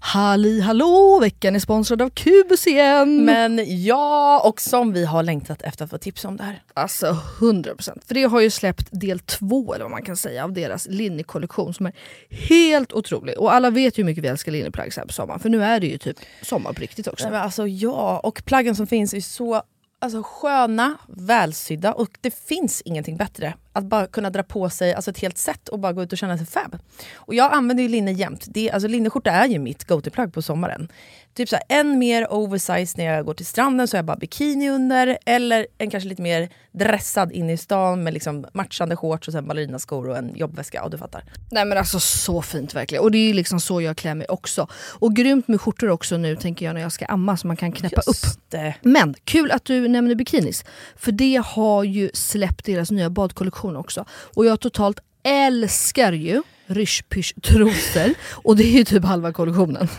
Halli hallå! Veckan är sponsrad av Kubus igen! Men ja, och som vi har längtat efter att få tips om det här. Alltså 100%. För det har ju släppt del två eller vad man kan säga av deras linnekollektion som är helt otrolig. Och alla vet ju hur mycket vi älskar linneplagg så här på sommaren. För nu är det ju typ sommar på riktigt också. Nej, men alltså ja, och plaggen som finns är så alltså, sköna, välsydda och det finns ingenting bättre. Att bara kunna dra på sig alltså, ett helt set och bara gå ut och känna sig fab. Och jag använder ju linne jämt. Det, alltså, linneskjorta är ju mitt go-to-plagg på sommaren. Typ så här, en mer oversize när jag går till stranden så har jag bara bikini under. Eller en kanske lite mer dressad in i stan med liksom matchande shorts och sen ballerinaskor och en jobbväska. Och du fattar. Nej men alltså så fint verkligen. Och det är liksom så jag klär mig också. Och grymt med skjortor också nu tänker jag när jag ska amma så man kan knäppa upp. det. Men kul att du nämner bikinis. För det har ju släppt deras nya badkollektion också. Och jag totalt älskar ju ryschpysch trosor. Och det är ju typ halva kollektionen.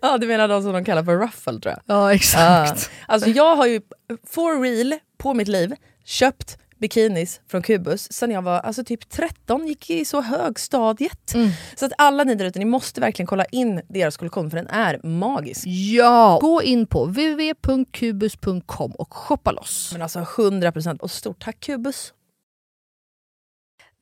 Ja, du menar de som de kallar för ruffle tror jag. Ja exakt. Ja. Alltså jag har ju for real på mitt liv köpt bikinis från Kubus sen jag var alltså typ 13, gick i så högstadiet. Så att alla ni där ute, ni måste verkligen kolla in deras kollektion för den är magisk. Ja! Gå in på www.kubus.com och shoppa loss. Men alltså 100% och stort tack Kubus.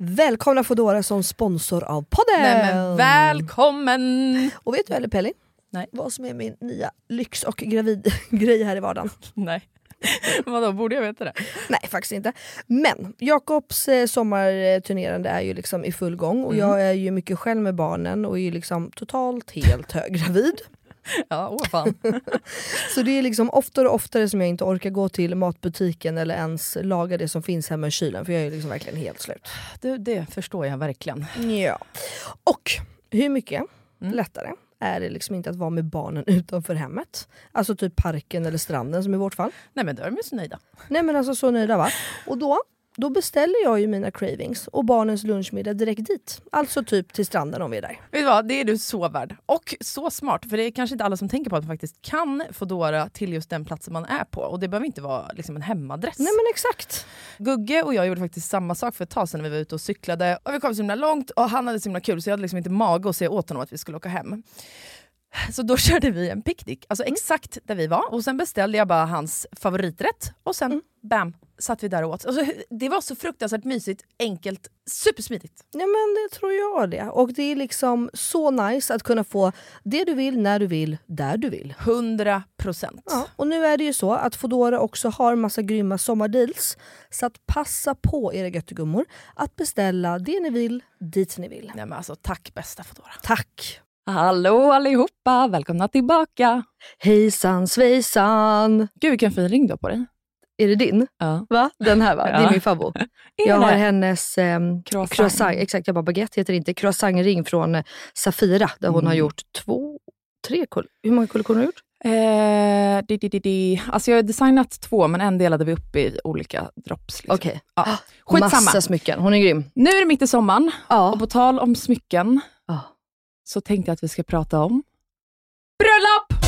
Välkomna Foodora som sponsor av podden! Nej, men välkommen! Och vet du eller Pelli? Nej. Vad som är min nya lyx och gravidgrej här i vardagen? Nej. Vadå, borde jag veta det? Nej faktiskt inte. Men Jakobs eh, sommarturnerande är ju liksom i full gång och jag är ju mycket själv med barnen och är ju liksom totalt helt höggravid. Ja, åh fan. Så det är liksom oftare och oftare som jag inte orkar gå till matbutiken eller ens laga det som finns hemma i kylen för jag är liksom verkligen helt slut. Du, det förstår jag verkligen. Ja. Och hur mycket lättare är det liksom inte att vara med barnen utanför hemmet? Alltså typ parken eller stranden som i vårt fall. Nej men då är de ju så nöjda. Nej men alltså så nöjda va? Och då, då beställer jag ju mina cravings och barnens lunchmiddag direkt dit. Alltså typ till stranden om vi är där. Vet du vad, det är du så värd. Och så smart, för det är kanske inte alla som tänker på att man faktiskt kan Foodora till just den platsen man är på. Och det behöver inte vara liksom en hemadress. Nej men exakt. Gugge och jag gjorde faktiskt samma sak för ett tag sedan när vi var ute och cyklade. Och vi kom så himla långt och han hade så himla kul så jag hade liksom inte mage att säga åt honom att vi skulle åka hem. Så då körde vi en picknick, alltså exakt där vi var. Och sen beställde jag bara hans favoriträtt och sen bam, satt vi där och åt. Alltså, det var så fruktansvärt mysigt, enkelt, supersmidigt. Ja men det tror jag det. Och det är liksom så nice att kunna få det du vill, när du vill, där du vill. 100 procent. Ja, och nu är det ju så att Foodora också har massa grymma sommardeals. Så att passa på era göttegummor att beställa det ni vill, dit ni vill. Nej men alltså tack bästa Foodora. Tack! Hallå allihopa, välkomna tillbaka! Hejsan svejsan! Gud vilken fin ring du har på dig. Är det din? Ja. Va? Den här va? Det är Ja. min favvo. Är Jag det? har hennes ehm, Croissant. croissant. Exakt, jag bara baguette heter det inte. Croissantring från eh, Safira där hon Mm. har gjort två, tre koll- Hur många kollektioner har du gjort? Eh, di, di, di. Alltså jag har designat två, men en delade vi upp i olika drops. Liksom. Okej. Ja. Skitsamma. Massa smycken, hon är grym. Nu är det mitt i sommaren Ja. och på tal om smycken Ja. Så tänkte jag att vi ska prata om bröllop!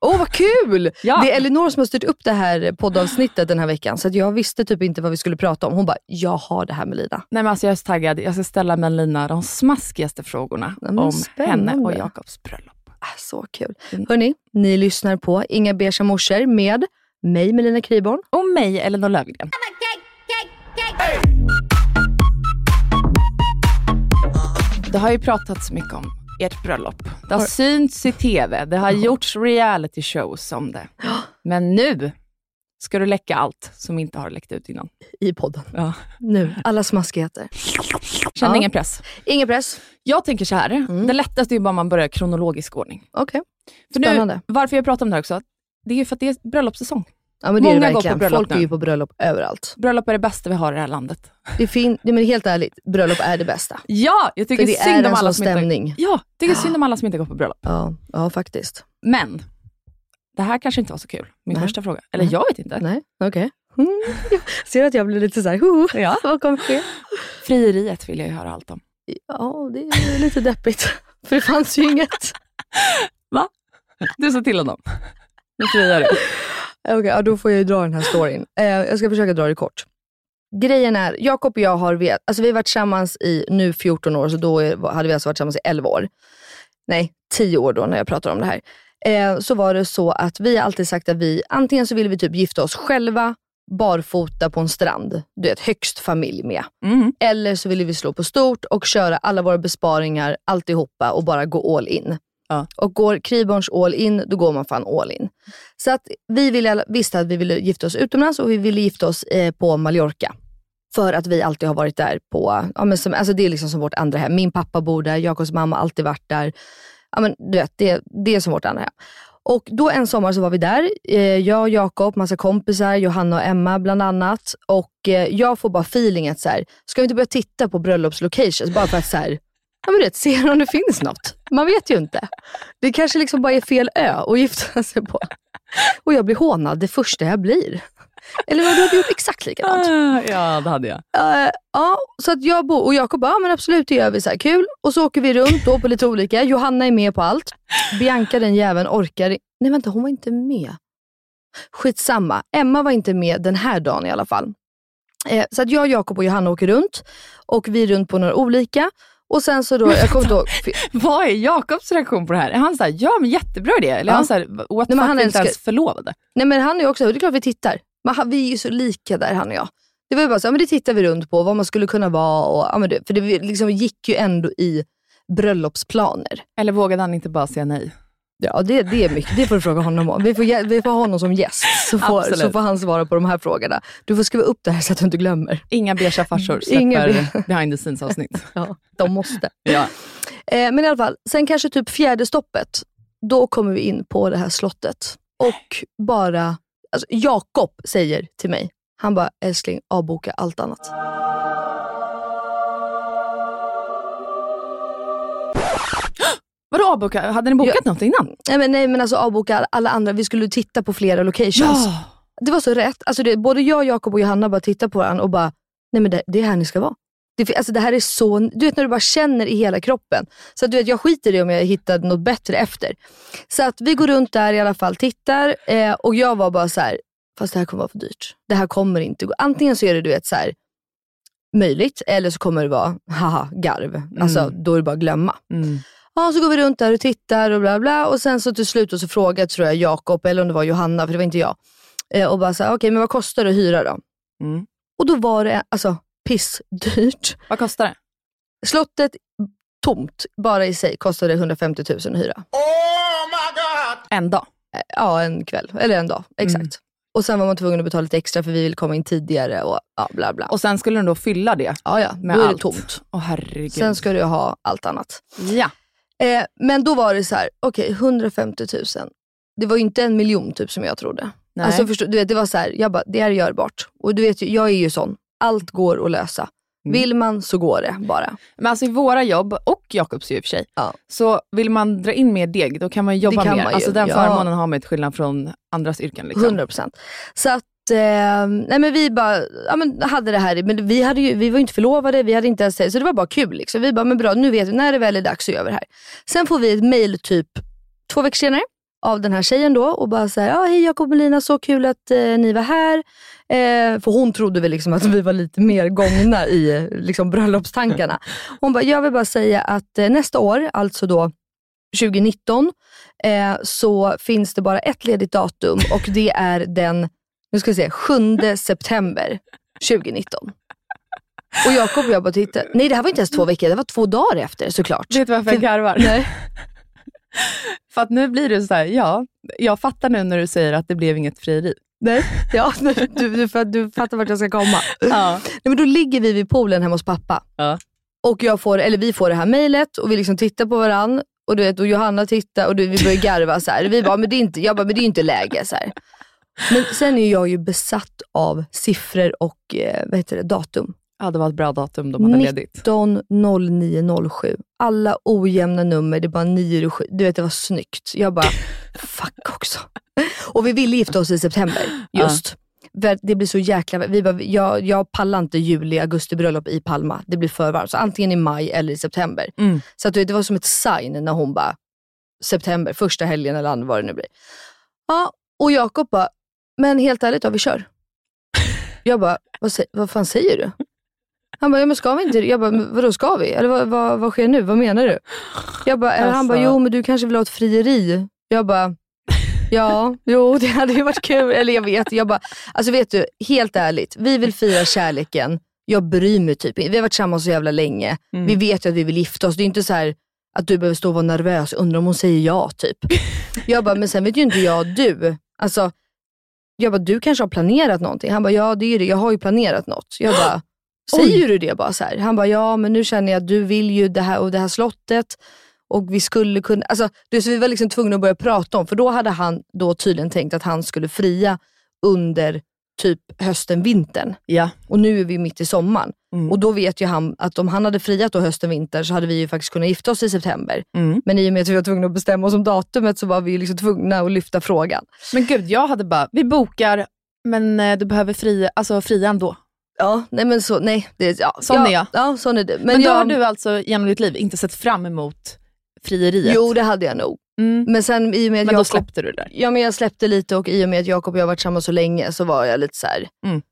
Åh vad kul! Ja. Det är Elinor som har styrt upp det här poddavsnittet den här veckan, så att jag visste typ inte vad vi skulle prata om. Hon bara, jag har det här med Lina. Nej, men alltså jag är så taggad. Jag ska ställa Melina de smaskigaste frågorna men om spännande. henne och Jakobs bröllop. Ah, så kul. Mm. Hörni, ni lyssnar på Inga beiga morsor med mig Melina Kriborn. Och mig, Elinor Löfgren. Det har ju pratats mycket om ert bröllop. Det har synts i TV, det har gjorts reality shows om det. Men nu ska du läcka allt som inte har läckt ut innan. I podden. Ja. Nu, alla smaskigheter. Känner Ja. ingen press. Ingen press. Jag tänker så här, Mm. det lättaste är ju bara man börjar i kronologisk ordning. Okej. Nu, Spännande. varför jag pratar om det här också, det är ju för att det är bröllopssäsong. Ja, men det är det Många går på Folk är nu. ju på bröllop överallt. Bröllop är det bästa vi har i det här landet. Det fin- Nej, men helt ärligt, bröllop är det bästa. Ja, jag tycker För det synd är om alla som stämning. inte... Ja, tycker synd om alla som inte går på bröllop. Ja, ja faktiskt. Men, det här kanske inte var så kul. Min Nej. första fråga. Eller Nej. jag vet inte. Nej, okej. Mm. Jag Ser att jag blir lite såhär, Ja. vad kommer ske? Frieriet vill jag ju höra allt om. Ja, det är lite deppigt. För det fanns ju inget. Du sa till honom. Nu friar du. Okej, ja, då får jag ju dra den här storyn. Eh, jag ska försöka dra det kort. Grejen är, Jakob och jag har, vet, alltså vi har varit tillsammans i nu 14 år, så då är, hade vi alltså varit tillsammans i 11 år. Nej, 10 år då när jag pratar om det här. Eh, så var det så att vi alltid sagt att vi, antingen så vill vi typ gifta oss själva, barfota på en strand. Du vet, högst familj med. Mm. Eller så ville vi slå på stort och köra alla våra besparingar, alltihopa och bara gå all in. Ja. Och går Kriborns all in, då går man fan all in. Så att vi ville, visste att vi ville gifta oss utomlands och vi ville gifta oss eh, på Mallorca. För att vi alltid har varit där på, ja, men som, alltså det är liksom som vårt andra hem. Min pappa bor där, Jakobs mamma har alltid varit där. Ja, men du vet, det, det är som vårt andra hem. Och då en sommar så var vi där, eh, jag och Jakob, massa kompisar, Johanna och Emma bland annat. Och eh, jag får bara feeling så här, ska vi inte börja titta på bröllopslocations bara för att så här, ja, men du vet, se om det finns något. Man vet ju inte. Det kanske liksom bara är fel ö att gifta sig på. Och jag blir hånad det första jag blir. Eller vad, du hade gjort exakt likadant. Ah, Ja, det hade jag. Eh, ja, så att jag och Jakob bara, ja, men absolut det gör vi, så här, kul. Och så åker vi runt då på lite olika. Johanna är med på allt. Bianca den jäveln orkar Nej vänta, hon var inte med. Skitsamma. Emma var inte med den här dagen i alla fall. Eh, så att jag, Jakob och Johanna åker runt. Och vi är runt på några olika. Och sen så då, jag kommer inte ihåg, Vad är Jakobs reaktion på det här? Är han såhär, ja men jättebra idé? Eller Ja. han såhär, what Nej, fuck, han är inte ens förlovade? Nej men han är också, det är klart vi tittar. Men vi är ju så lika där han och jag. Det var ju bara så, ja, men det tittar vi runt på, vad man skulle kunna vara. Och, ja, men det, för det liksom gick ju ändå i bröllopsplaner. Eller vågade han inte bara säga nej? Ja det, det är mycket, det får du fråga honom om. Vi får, vi får ha honom som gäst, så får, Absolut. så får han svara på de här frågorna. Du får skriva upp det här så att du inte glömmer. Inga beiga farsor Inga släpper behind the scenes avsnitt. Ja, de måste. ja. Eh, men i alla fall, sen kanske typ fjärde stoppet, då kommer vi in på det här slottet. Och bara, alltså Jakob säger till mig, han bara älskling avboka allt annat. Vadå avboka? Hade ni bokat något innan? Nej men, nej men alltså avboka alla andra, vi skulle titta på flera locations. Det var så rätt. Alltså det, både jag, Jakob och Johanna bara tittade på varandra och bara, nej men det, det är här ni ska vara. Det, alltså det här är så, du vet när du bara känner i hela kroppen. Så du vet, jag skiter i om jag hittar något bättre efter. Så att vi går runt där i alla fall, tittar eh, och jag var bara så här, fast det här kommer vara för dyrt. Det här kommer inte gå. Antingen så är det du vet så här, möjligt eller så kommer det vara haha garv. Alltså då är det bara att glömma. Mm. Ja, så går vi runt där och tittar och bla bla. Och sen så till slut och så frågade tror jag Jakob, eller om det var Johanna, för det var inte jag. Eh, och bara så här, okej men vad kostar det att hyra då? Mm. Och då var det alltså pissdyrt. Vad kostar det? Slottet tomt, bara i sig, kostade 150 000 att hyra. En dag? Eh, Ja, en kväll. Eller en dag, exakt. Mm. Och sen var man tvungen att betala lite extra för vi ville komma in tidigare och ja, bla bla. Och sen skulle den då fylla det ja, ja, med då är det allt? tomt. Åh herregud. Sen ska du ha allt annat. Ja. Eh, men då var det så här, okej 150 000. Det var ju inte en miljon typ som jag trodde. Nej. Alltså förstå, du vet, det var så här, jag bara, det är görbart. Och du vet jag är ju sån. Allt går att lösa. Vill man så går det bara. Men alltså i våra jobb, och Jakobs i och för sig, Ja. så vill man dra in mer deg, då kan man jobba kan mer. man ju, alltså den ja. förmånen har man till skillnad från andras yrken. Liksom. 100 procent. Så att, eh, nej men vi bara ja, men hade det här, men vi, hade ju, vi var ju inte förlovade, vi hade inte ens så det var bara kul. Liksom. Vi bara, men bra nu vet vi, när det väl är dags så gör vi det här. Sen får vi ett mail typ två veckor senare av den här tjejen då och bara säger ja hej Jakob och Melina, så kul att eh, ni var här. Eh, för hon trodde väl liksom att vi var lite mer gångna i liksom, bröllopstankarna. Hon bara, jag vill bara säga att eh, nästa år, alltså då 2019, eh, så finns det bara ett ledigt datum och det är den nu ska vi se, 7 september 2019. Och Jakob och jag bara tittade. Nej det här var inte ens två veckor, det var två dagar efter såklart. Vet du varför jag garvar? Nej. För att nu blir det så här, ja, jag fattar nu när du säger att det blev inget frieri. Nej. Ja, du, du, du, du fattar vart jag ska komma. Ja. Nej, men då ligger vi vid poolen hemma hos pappa. Ja. Och jag får, eller vi får det här mejlet och vi liksom tittar på varandra. Och, du vet, och Johanna tittar och du, vi börjar garva. Så här. Vi bara, men det är inte, jag bara, men det är inte läge. Så här. Men sen är jag ju besatt av siffror och eh, vad heter det, datum. ja, det var ett bra datum de hade ledigt. 19 09 07. Alla ojämna nummer, det är bara 9 och 7. Du vet, det var snyggt. Jag bara, fuck också. Och vi ville gifta oss i september, just. För Det blir så jäkla... Vi bara, jag, jag pallar inte juli, augusti bröllop i Palma. Det blir för varmt. Så antingen i maj eller i september. Mm. Så att det var som ett sign när hon bara, september, första helgen eller andra vad det nu blir. Ja, och Jakob bara, men helt ärligt då, vi kör. Jag bara, vad, vad fan säger du? Han bara, ja men ska vi inte? Jag bara, vadå ska vi? Eller vad, vad, vad sker nu? Vad menar du? Jag bara, eller han bara, Alltså. jo men du kanske vill ha ett frieri? Jag bara, ja, jo det hade ju varit kul. Eller jag vet, jag bara, alltså vet du, helt ärligt, vi vill fira kärleken. Jag bryr mig typ Vi har varit tillsammans så jävla länge. Mm. Vi vet ju att vi vill gifta oss. Det är inte så här att du behöver stå och vara nervös, undrar om hon säger ja typ. Jag bara, men sen vet ju inte jag du. Alltså, jag bara, du kanske har planerat någonting? Han bara, ja det är det, jag har ju planerat något. Jag bara, säger du det bara så här? Han bara, ja men nu känner jag att du vill ju det här och det här slottet och vi skulle kunna, alltså det, så vi var liksom tvungna att börja prata om, för då hade han då tydligen tänkt att han skulle fria under typ hösten, vintern. Ja. Och nu är vi mitt i sommaren. Mm. Och då vet ju han att om han hade friat då hösten, vinter så hade vi ju faktiskt kunnat gifta oss i september. Mm. Men i och med att vi var tvungna att bestämma oss om datumet så var vi ju liksom tvungna att lyfta frågan. Men gud, jag hade bara, vi bokar, men eh, du behöver fria, alltså fria ändå. Ja, nej men så, nej. Det, ja, Sån ja, är jag. Ja, sån är du. Men, då jag, har du alltså genom ditt liv inte sett fram emot frieriet? Jo, det hade jag nog. Mm. Men sen i och med att Men då Jakob, släppte du det ja, men jag släppte lite och i och med att Jakob och jag har varit tillsammans så länge så var jag lite så här. Mm.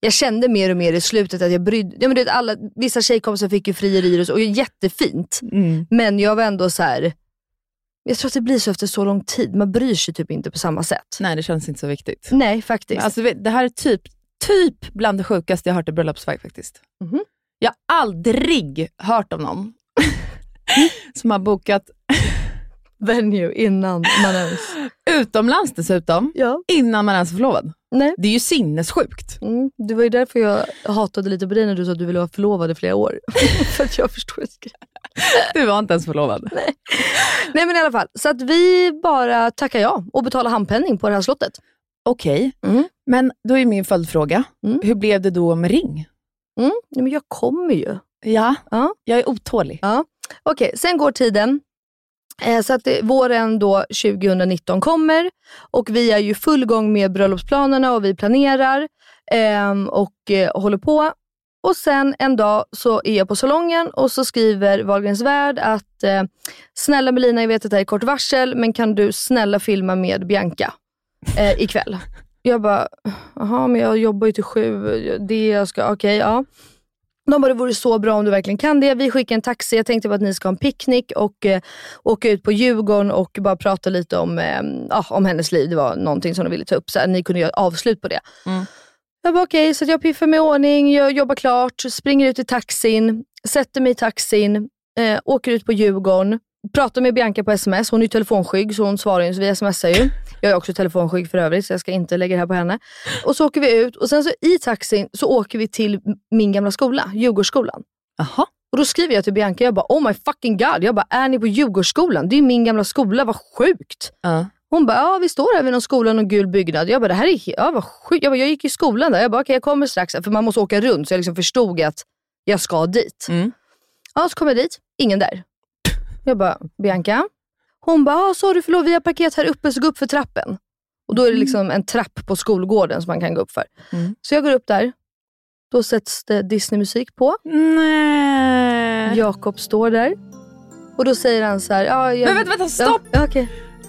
Jag kände mer och mer i slutet att jag brydde ja, men du vet, alla, Vissa tjejkompisar fick ju frierier och så, och jättefint. Mm. Men jag var ändå så här. Jag tror att det blir så efter så lång tid. Man bryr sig typ inte på samma sätt. Nej, det känns inte så viktigt. Nej, faktiskt. Alltså, det här är typ, typ bland det sjukaste jag har hört i bröllopsväg faktiskt. Mhm. Jag har aldrig hört om någon som har bokat Venue innan man ens... utomlands dessutom, Ja. innan man ens är förlovad. Nej. Det är ju sinnessjukt. Mm, det var ju därför jag hatade lite på dig när du sa att du ville vara förlovad i flera år. För att jag förstår inte. Du var inte ens förlovad. Nej men i alla fall, så att vi bara tackar ja och betalar handpenning på det här slottet. Okej, Mm. men då är min följdfråga, Mm. hur blev det då med ring? Mm. Nej, men jag kommer ju. Ja, Ja. jag är otålig. Ja. Okej, sen går tiden. Eh, så att det, våren då 2019 kommer och vi är ju full gång med bröllopsplanerna och vi planerar ehm, och eh, håller på. Och sen en dag så är jag på salongen och så skriver Wahlgrens Värld att eh, snälla Melina, jag vet att det här är kort varsel, men kan du snälla filma med Bianca eh, ikväll? Jag bara, jaha men jag jobbar ju till sju, det jag ska, okej ja. De bara, det vore så bra om du verkligen kan det. Vi skickar en taxi. Jag tänkte bara att ni ska ha en picknick och eh, åka ut på Djurgården och bara prata lite om, eh, ja, om hennes liv. Det var någonting som de ville ta upp. Så här, ni kunde göra avslut på det. Mm. Jag bara okej, så att jag piffar mig i ordning, jag jobbar klart, springer ut i taxin, sätter mig i taxin, eh, åker ut på Djurgården, pratar med Bianca på sms. Hon är ju telefonskygg så hon svarar ju, så vi smsar ju. Jag är också telefonskygg för övrigt så jag ska inte lägga det här på henne. Och så åker vi ut och sen så i taxin så åker vi till min gamla skola, Djurgårdsskolan. Jaha. Och då skriver jag till Bianca, jag bara oh my fucking god, jag bara är ni på Djurgårdsskolan? Det är min gamla skola, vad sjukt. Ja. Hon bara, ja vi står här vid någon skola, någon gul byggnad. Jag bara, det här är ja, vad sjukt. Jag, bara, jag gick i skolan där. Jag bara, okej jag kommer strax. För man måste åka runt så jag liksom förstod att jag ska dit. Mm. Ja, så kommer jag dit, ingen där. Jag bara, Bianca? Hon bara, ah, sorry förlåt vi har parkerat här uppe så gå upp för trappen. Och då är det liksom en trapp på skolgården som man kan gå upp för. Mm. Så jag går upp där, då sätts det Disney-musik på. Nej. Jakob står där. Och då säger han så här, ja, jag... Men vänta, vänta, stopp! Ja, okej.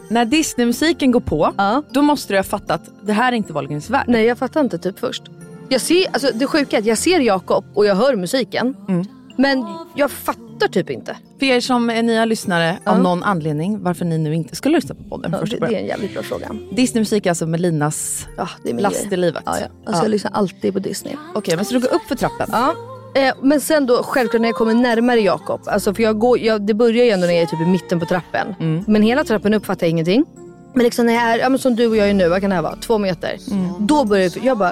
När Disney-musiken går på, Ja. då måste du ha fattat att det här är inte Wahlgrens värld. Nej, jag fattar inte typ först. Jag ser, alltså, det sjuka är att jag ser Jakob och jag hör musiken. Mm. Men jag fattar typ inte. För er som är nya lyssnare Ja. av någon anledning, varför ni nu inte skulle lyssna på podden Ja, det, det är en jävligt bra fråga. Disneymusik är alltså Melinas Ja, det är min last grej. i livet. Ja, ja. Alltså, Jag lyssnar alltid på Disney. Okej, men så du går upp för trappen? Ja. Eh, men sen då självklart när jag kommer närmare Jakob, alltså för jag går, jag, det börjar ju ändå när jag är typ i mitten på trappen. Mm. Men hela trappen upp fattar jag ingenting. Men liksom när jag är, ja, men som du och jag är nu, vad kan det här vara? Två meter. Då börjar jag, jag bara,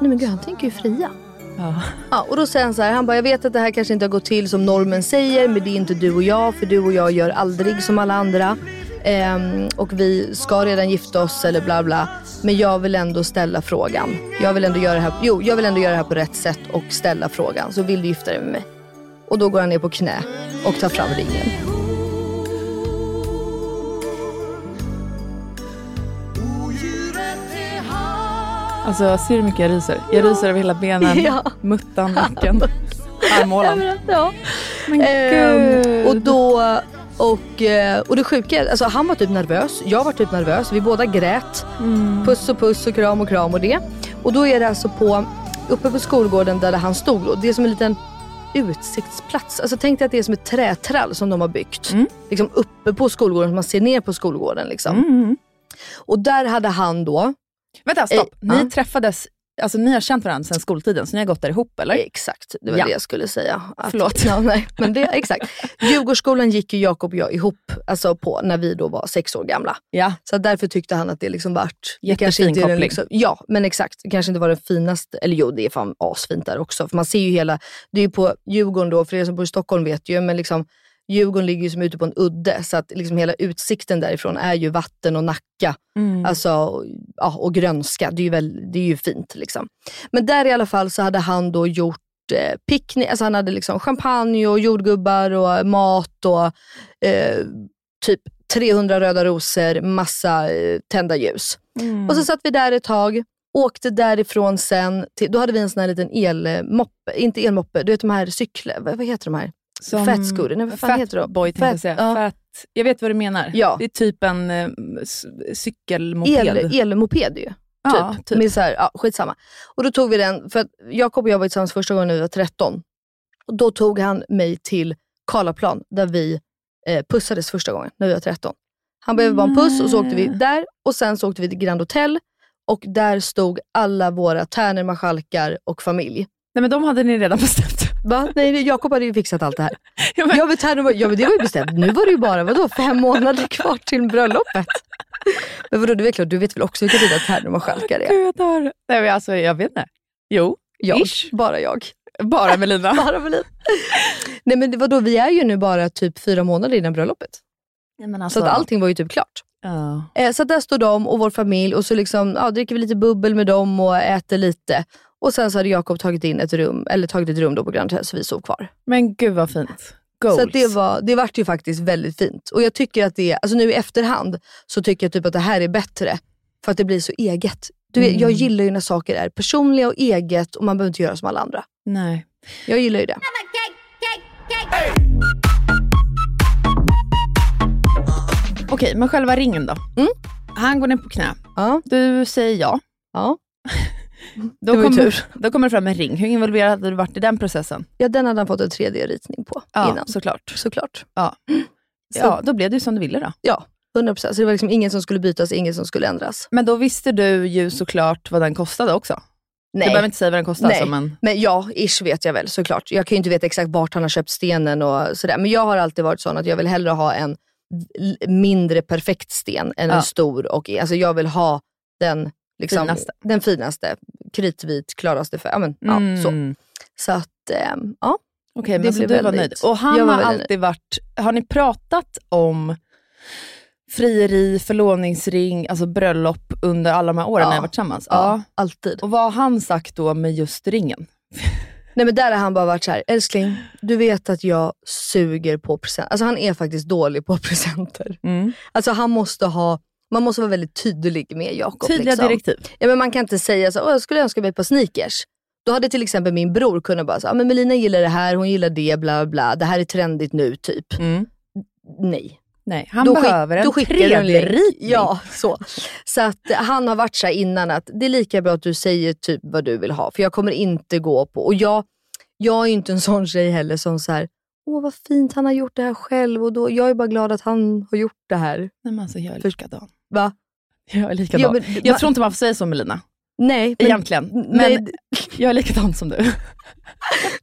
nej men gud han tänker ju fria. Ja. Ja, och då säger han så här, han bara, jag vet att det här kanske inte har gått till som normen säger, men det är inte du och jag, för du och jag gör aldrig som alla andra. Ehm, och vi ska redan gifta oss eller bla bla. Men jag vill ändå ställa frågan. Jag vill ändå göra det här, jo, jag vill ändå göra det här på rätt sätt och ställa frågan. Så vill du gifta dig med mig? Och då går han ner på knä och tar fram ringen. Alltså, ser du hur mycket jag ryser? Jag ryser över hela benen, Ja. muttan, nacken, armhålan. Ja. Men Ehm, gud. och då och, eh, och det sjuka är, alltså han var typ nervös, jag var typ nervös, vi båda grät. Mm. Puss och puss och kram och kram och det. Och då är det alltså på, uppe på skolgården där han stod, och det är som en liten utsiktsplats. Alltså tänk dig att det är som ett trätrall som de har byggt. Mm. Liksom uppe på skolgården, man ser ner på skolgården. Liksom. Mm. Och där hade han då, Vänta, stopp. Eh, Ni ja. träffades, alltså ni har känt varandra sedan skoltiden, så ni har gått där ihop eller? exakt, det var Ja. det jag skulle säga. Att, Förlåt. Ja, nej, men det, exakt. Djurgårdsskolan gick ju Jakob och jag ihop alltså på när vi då var sex år gamla. Ja. Så därför tyckte han att det liksom vart... Jättefin kanske inte koppling. Liksom, ja, men exakt. Det kanske inte var den finaste, eller jo det är fan asfint där också. För man ser ju hela, det är ju på Djurgården då, för er som bor i Stockholm vet ju, men liksom Djurgården ligger ju som ute på en udde. Så att liksom hela utsikten därifrån är ju vatten och Nacka. Mm. Alltså, och- ja, och grönska. Det är, ju väl, det är ju fint. Liksom. Men där i alla fall så hade han då gjort eh, picknick. Alltså han hade liksom champagne och jordgubbar och mat och eh, typ 300 röda rosor, massa eh, tända ljus. Mm. Och så satt vi där ett tag, åkte därifrån sen, till, då hade vi en sån här liten elmoppe, inte elmoppe, du vet de här cyklar, vad, vad heter de här? Som- nej vad fan Fat heter de? boy jag Fat- säga. ja. Fat, jag vet vad du menar. Ja. Det är typ en eh, cykelmoped. El, elmoped ju. ja, typ. typ. Med så här, ja, skitsamma. Och då tog vi den, för att Jakob och jag var tillsammans första gången när vi var 13. Och då tog han mig till Karlaplan där vi eh, pussades första gången när vi var 13. Han behövde bara en puss och så åkte vi där och sen så åkte vi till Grand Hotel och där stod alla våra tärnor, marskalkar och familj. Nej men de hade ni redan bestämt. Va? Nej, Jakob hade ju fixat allt det här. Ja, men- Ja tärnor, var- ja, men det var ju bestämt. Nu var det ju bara vadå, fem månader kvar till bröllopet. Men vadå, du, är klart, du vet väl också vilka dina tärnor och marskalkar är? Gud, jag dör. Nej men alltså jag vet inte. Jo, Jag, Ish. bara jag. bara Melina. Bara Melin. Nej men vadå, vi är ju nu bara typ fyra månader innan bröllopet. Så alltså, att allting var ju typ klart. Ja. Eh, så där står de och vår familj och så liksom, ja, dricker vi lite bubbel med dem och äter lite. Och sen så hade Jakob tagit in ett rum, eller tagit ett rum då på Grand Hotel så vi sov kvar. Men gud vad fint. Goals. Så att det, var, det vart ju faktiskt väldigt fint. Och jag tycker att det, alltså nu i efterhand så tycker jag typ att det här är bättre. För att det blir så eget. Du vet, Mm. Jag gillar ju när saker är personliga och eget och man behöver inte göra som alla andra. Nej. Jag gillar ju det. Okej, men själva ringen då? Mm. Han går ner på knä. Ja, Du säger ja. ja. Då Det var ju kommer, tur. då kommer det fram en ring. Hur involverad hade du varit i den processen? ja den hade han fått en 3D-ritning på Ja, innan. såklart. Såklart. Ja. Så- Ja, då blev det ju som du ville då. Ja, 100%. Så det var liksom ingen som skulle bytas, ingen som skulle ändras. Men då visste du ju såklart vad den kostade också. Du Nej. behöver inte säga vad den kostade. Nej. Alltså, men... Men ja, ish vet jag väl såklart. Jag kan ju inte veta exakt vart han har köpt stenen och sådär. Men jag har alltid varit sån att jag vill hellre ha en mindre perfekt sten än Ja. en stor. Och, alltså jag vill ha den, liksom, Finaste. den finaste, kritvit, klaraste färg. Ja, men, ja, så. Mm. så att, ehm, ja. Okej, Det men så du blev var väldigt- nöjd. Och han har väldigt alltid varit... Har ni pratat om frieri, förlovningsring, alltså bröllop under alla de här åren Ja. när ni har varit tillsammans? ja, alltid. Och vad har han sagt då med just ringen? Nej men där har han bara varit så här, älskling, du vet att jag suger på presenter. Alltså han är faktiskt dålig på presenter. Mm. Alltså han måste ha, man måste vara väldigt tydlig med Jakob. Tydliga liksom. direktiv. Ja, men man kan inte säga så, Åh, jag skulle önska mig ett par sneakers. Då hade till exempel min bror kunnat bara säga, men Melina gillar det här, hon gillar det, bla bla, det här är trendigt nu typ. Mm. Nej. Nej, han Då skick- behöver en då skickar du en länk. Ja, så. Så att eh, han har varit så innan att det är lika bra att du säger typ vad du vill ha. För jag kommer inte gå på, och jag, jag är inte en sån tjej heller som så här, åh vad fint han har gjort det här själv och då, jag är bara glad att han har gjort det här. Nej, men alltså, jag är likadan. Va? Jag är likadan. Ja, men- jag tror inte man får säga så Melina, Nej, men, egentligen. Men nej, jag är likadan som du.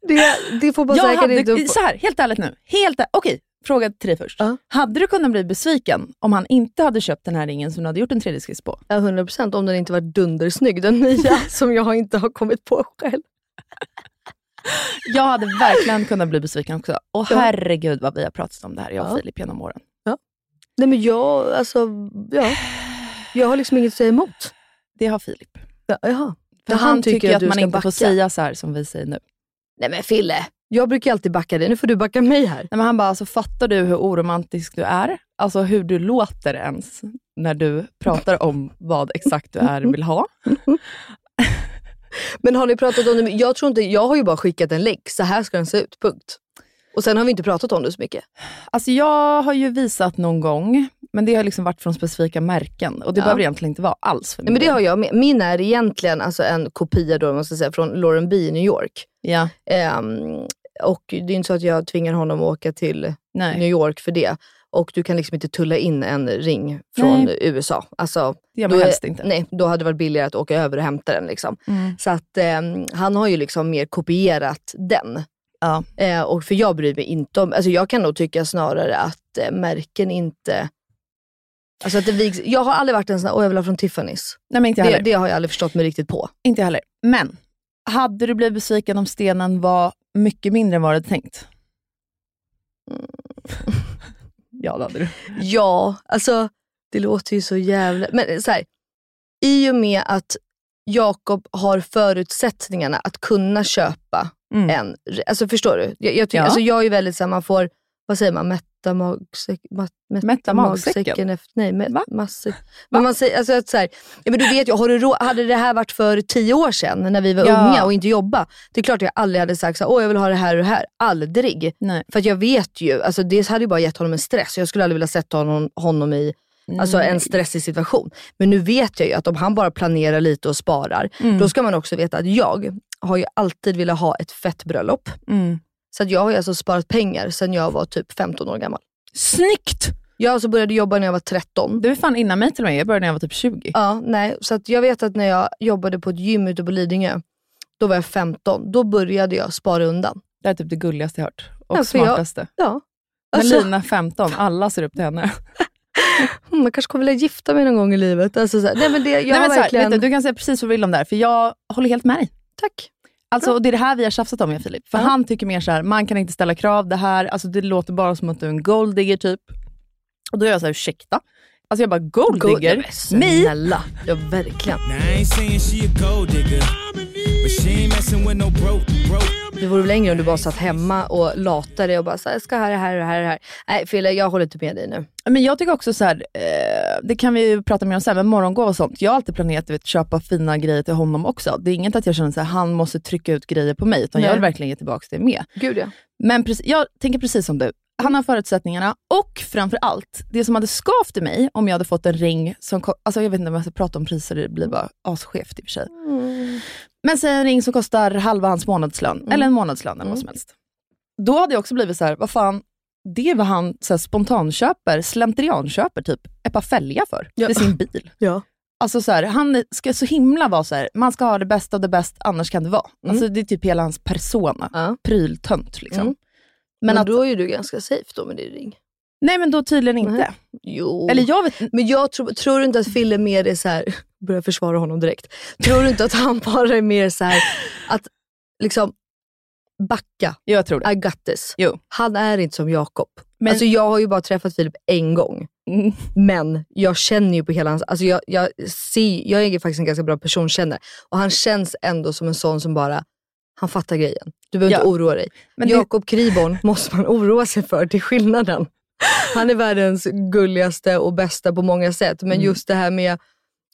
det, det får Jag säkert hade, inte upp. så här, helt ärligt nu. Helt är- Okej, fråga till dig först. Ja. Hade du kunnat bli besviken om han inte hade köpt den här ringen som du hade gjort en 3D-skiss på? Ja, 100% om den inte var dundersnygg, den nya som jag inte har kommit på själv. Jag hade verkligen kunnat bli besviken också. Och Ja. herregud vad vi har pratat om det här, jag och Ja. Filip, genom åren. Nej men jag, alltså, ja. Jag har liksom inget att säga emot. Det har Filip. Ja, jaha. För Ja, han, tycker, att att man inte backa. får säga så här som vi säger nu. Nej men Fille, jag brukar alltid backa dig. Nu får du backa mig här. Nej, men han bara, alltså, fattar du hur oromantisk du är? Alltså hur du låter ens när du pratar om vad exakt du är vill ha. Men har ni pratat om det? Jag tror inte, jag har ju bara skickat en länk. Så här ska den se ut, punkt. Och sen har vi inte pratat om det så mycket. Alltså jag har ju visat någon gång, men det har liksom varit från specifika märken. Och det Ja. behöver egentligen inte vara alls för Nej, men det har jag med. Min är egentligen alltså en kopia då, måste jag säga, från Lauren B i New York. Ja, Ehm, och det är inte så att jag tvingar honom att åka till nej. New York för det. Och du kan liksom inte tulla in en ring från Nej. USA. Alltså, Det gör man helst inte. Nej, då hade det varit billigare att åka över och hämta den. Liksom. Mm. Så att ehm, han har ju liksom mer kopierat den. Ja. Eh, och för jag bryr mig inte om, alltså jag kan nog tycka snarare att eh, märken inte Alltså att det viks, jag har aldrig varit en sån här, åh jag vill ha från Tiffany's. Nej, men inte Det, heller. det har jag aldrig förstått mig riktigt på. Inte heller. Men, hade du blivit besviken om stenen var mycket mindre än vad du hade tänkt? Ja, det hade du. Ja, alltså det låter ju så jävla... Men så här, i och med att Jakob har förutsättningarna att kunna köpa Mm. en... Alltså förstår du? Jag, jag, tycker, Ja. alltså, jag är väldigt såhär, man får, vad säger man, mätta, magsäck, mat, mätta, Mätta magsäcken? Efter, nej, mä, Va? men man säger, alltså, att så här, ja, men du vet ju, har du hade det här varit för tio år sedan när vi var Ja. unga och inte jobba, det är klart jag aldrig hade sagt så åh jag vill ha det här och det här. Aldrig. Nej. För att jag vet ju, alltså, det hade ju bara gett honom en stress. Jag skulle aldrig vilja sätta honom, honom i Alltså en stressig situation. Men nu vet jag ju att om han bara planerar lite och sparar, Mm. då ska man också veta att jag har ju alltid velat ha ett fett bröllop. Mm. Så att jag har ju alltså sparat pengar sedan jag var typ 15 år gammal. Snyggt! Jag alltså började jobba när jag var 13. Du är fan innan mig till och med. Jag började när jag var typ 20. Ja, nej. Så att jag vet att när jag jobbade på ett gym ute på Lidingö, då var jag 15. Då började jag spara undan. Det är typ det gulligaste jag hört. Och Ja, för jag- smartaste. Ja. Alltså, Melina 15, alla ser upp till henne. jag kanske kommer vilja gifta mig någon gång i livet. Alltså, så här, nej, men det, jag Nej, har men så här, verkligen... vet du, du kan säga precis vad du vill om det här, för jag håller helt med dig. Tack. Alltså, och det är det här vi har tjafsat om, jag Filip. För Ja. han tycker mer så här, man kan inte ställa krav. Det här, alltså, det låter bara som att du är en golddigger typ. Och då är jag så här, ursäkta? Alltså jag bara, golddigger? Go- Me? Snälla. Ja, verkligen. Det vore väl längre om du bara satt hemma och latade och bara så här, jag ska ha det här och det här och det här. Nej Fille, jag håller inte med dig nu. Men jag tycker också så här, eh, det kan vi ju prata mer om sen, men morgongåva och sånt. Jag har alltid planerat att köpa fina grejer till honom också. Det är inget att jag känner att han måste trycka ut grejer på mig, utan jag Nej. vill verkligen ge tillbaka det med. Gud ja. Men precis, jag tänker precis som du. Han har förutsättningarna och framför allt, det som hade skavt i mig om jag hade fått en ring som, alltså jag vet inte om jag ska prata om priser, det blir bara asskevt i och för sig. Men säg en ring som kostar halva hans månadslön, eller en månadslön eller vad som helst. Då hade jag också blivit så här, vad fan, det är vad han så här, spontanköper, slentrianköper typ ett par fälgar för, Ja. till sin bil. Ja. Alltså så här, han ska så himla vara så här, man ska ha det bästa av det bästa, annars kan det vara. Alltså det är typ hela hans persona, Ja. pryltönt liksom. Mm. Men, Men, att, då är ju du ganska safe då med din ring. nej men då tydligen inte. Nej. Jo. Eller jag vet Men jag tror, tror inte att Fille mer är så här, börjar försvara honom direkt. Tror du inte att han bara är mer så här, att liksom backa, jag tror det. I got this. Jo. Han är inte som Jakob. Men- Alltså jag har ju bara träffat Filip en gång. Mm. Men jag känner ju på hela hans... Alltså jag, jag, ser, jag är faktiskt en ganska bra personkännare. Och han känns ändå som en sån som bara, han fattar grejen. Du behöver Ja. inte oroa dig. Men det- Jakob Kriborn måste man oroa sig för till skillnaden. Han är världens gulligaste och bästa på många sätt. Men Mm. just det här med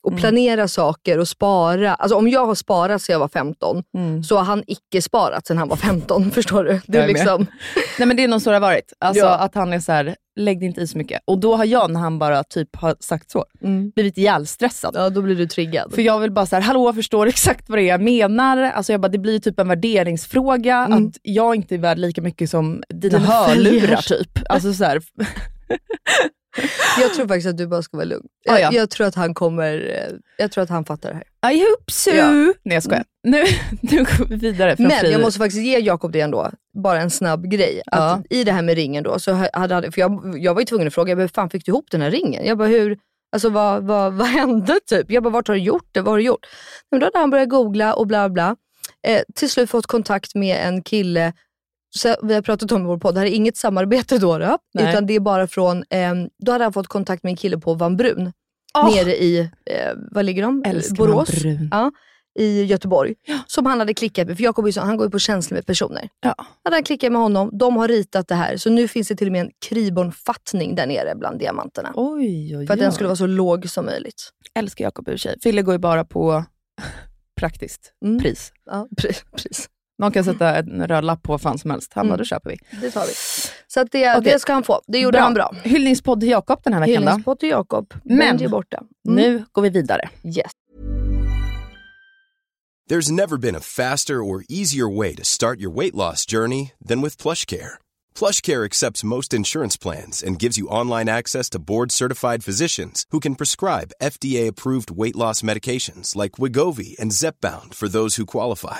att planera saker och spara. Alltså om jag har sparat sedan jag var 15 så har han icke sparat sedan han var 15. Förstår du? Det är är liksom, Nej men det är nog så det har varit. Alltså Ja. att han är så här, lägg inte i så mycket. Och då har jag, när han bara typ har sagt så, mm. blivit ihjälstressad. ja, då blir du triggad. För jag vill bara så här, hallå jag förstår exakt vad det är jag menar. Alltså jag bara, det blir typ en värderingsfråga, Mm. att jag inte är värd lika mycket som dina, hörlurar typ. Alltså så här, Jag tror faktiskt att du bara ska vara lugn. Ja, Jag, ja. jag tror att han kommer, eh, jag tror att han fattar det här. I hope so. Ja. Nej jag skojar. Nu, nu går vi vidare. från Men fri- jag måste faktiskt ge Jakob det ändå, bara en snabb grej. Att Ja. I det här med ringen då, så hade för jag, jag var ju tvungen att fråga, hur fan fick du ihop den här ringen? Jag bara, hur, alltså vad, vad, vad hände typ? Jag bara, vart har du gjort det? Vad har du gjort? Men då hade han börjat googla och bla bla. Eh, till slut fått kontakt med en kille, vi har pratat om i vår podd, det här är inget samarbete då, då utan det är bara från, eh, då hade han fått kontakt med en kille på Van Brun, Åh, nere i, eh, vad ligger de? älskar Borås brun. Ja, i Göteborg. Som han hade klickat med, för Jakob så- han går ju på känslor med personer. Ja. Hade han klickat med honom, de har ritat det här. Så nu finns det till och med en Kriborn-fattning där nere bland diamanterna. Oj, oj, För att den oj. skulle vara så låg som möjligt. Älskar Jakob i och för sig. Fille går ju bara på praktiskt Mm. pris. Ja, pre- precis. Man kan sätta en röd lapp på vad fan som helst. Han bara, Mm. då köper vi. Det tar vi. Så att det, Okej. det ska han få. Det gjorde han bra. Hyllningspodd till Jakob den här veckan då. Hyllningspott till Jakob. Men- är borta. Mm. Nu går vi vidare. Yes. There's never been a faster or easier way to start your weight loss journey than with PlushCare. PlushCare accepts most insurance plans and gives you online access to board-certified physicians who can prescribe FDA-approved weight loss medications like Wigovi and Zepbound for those who qualify.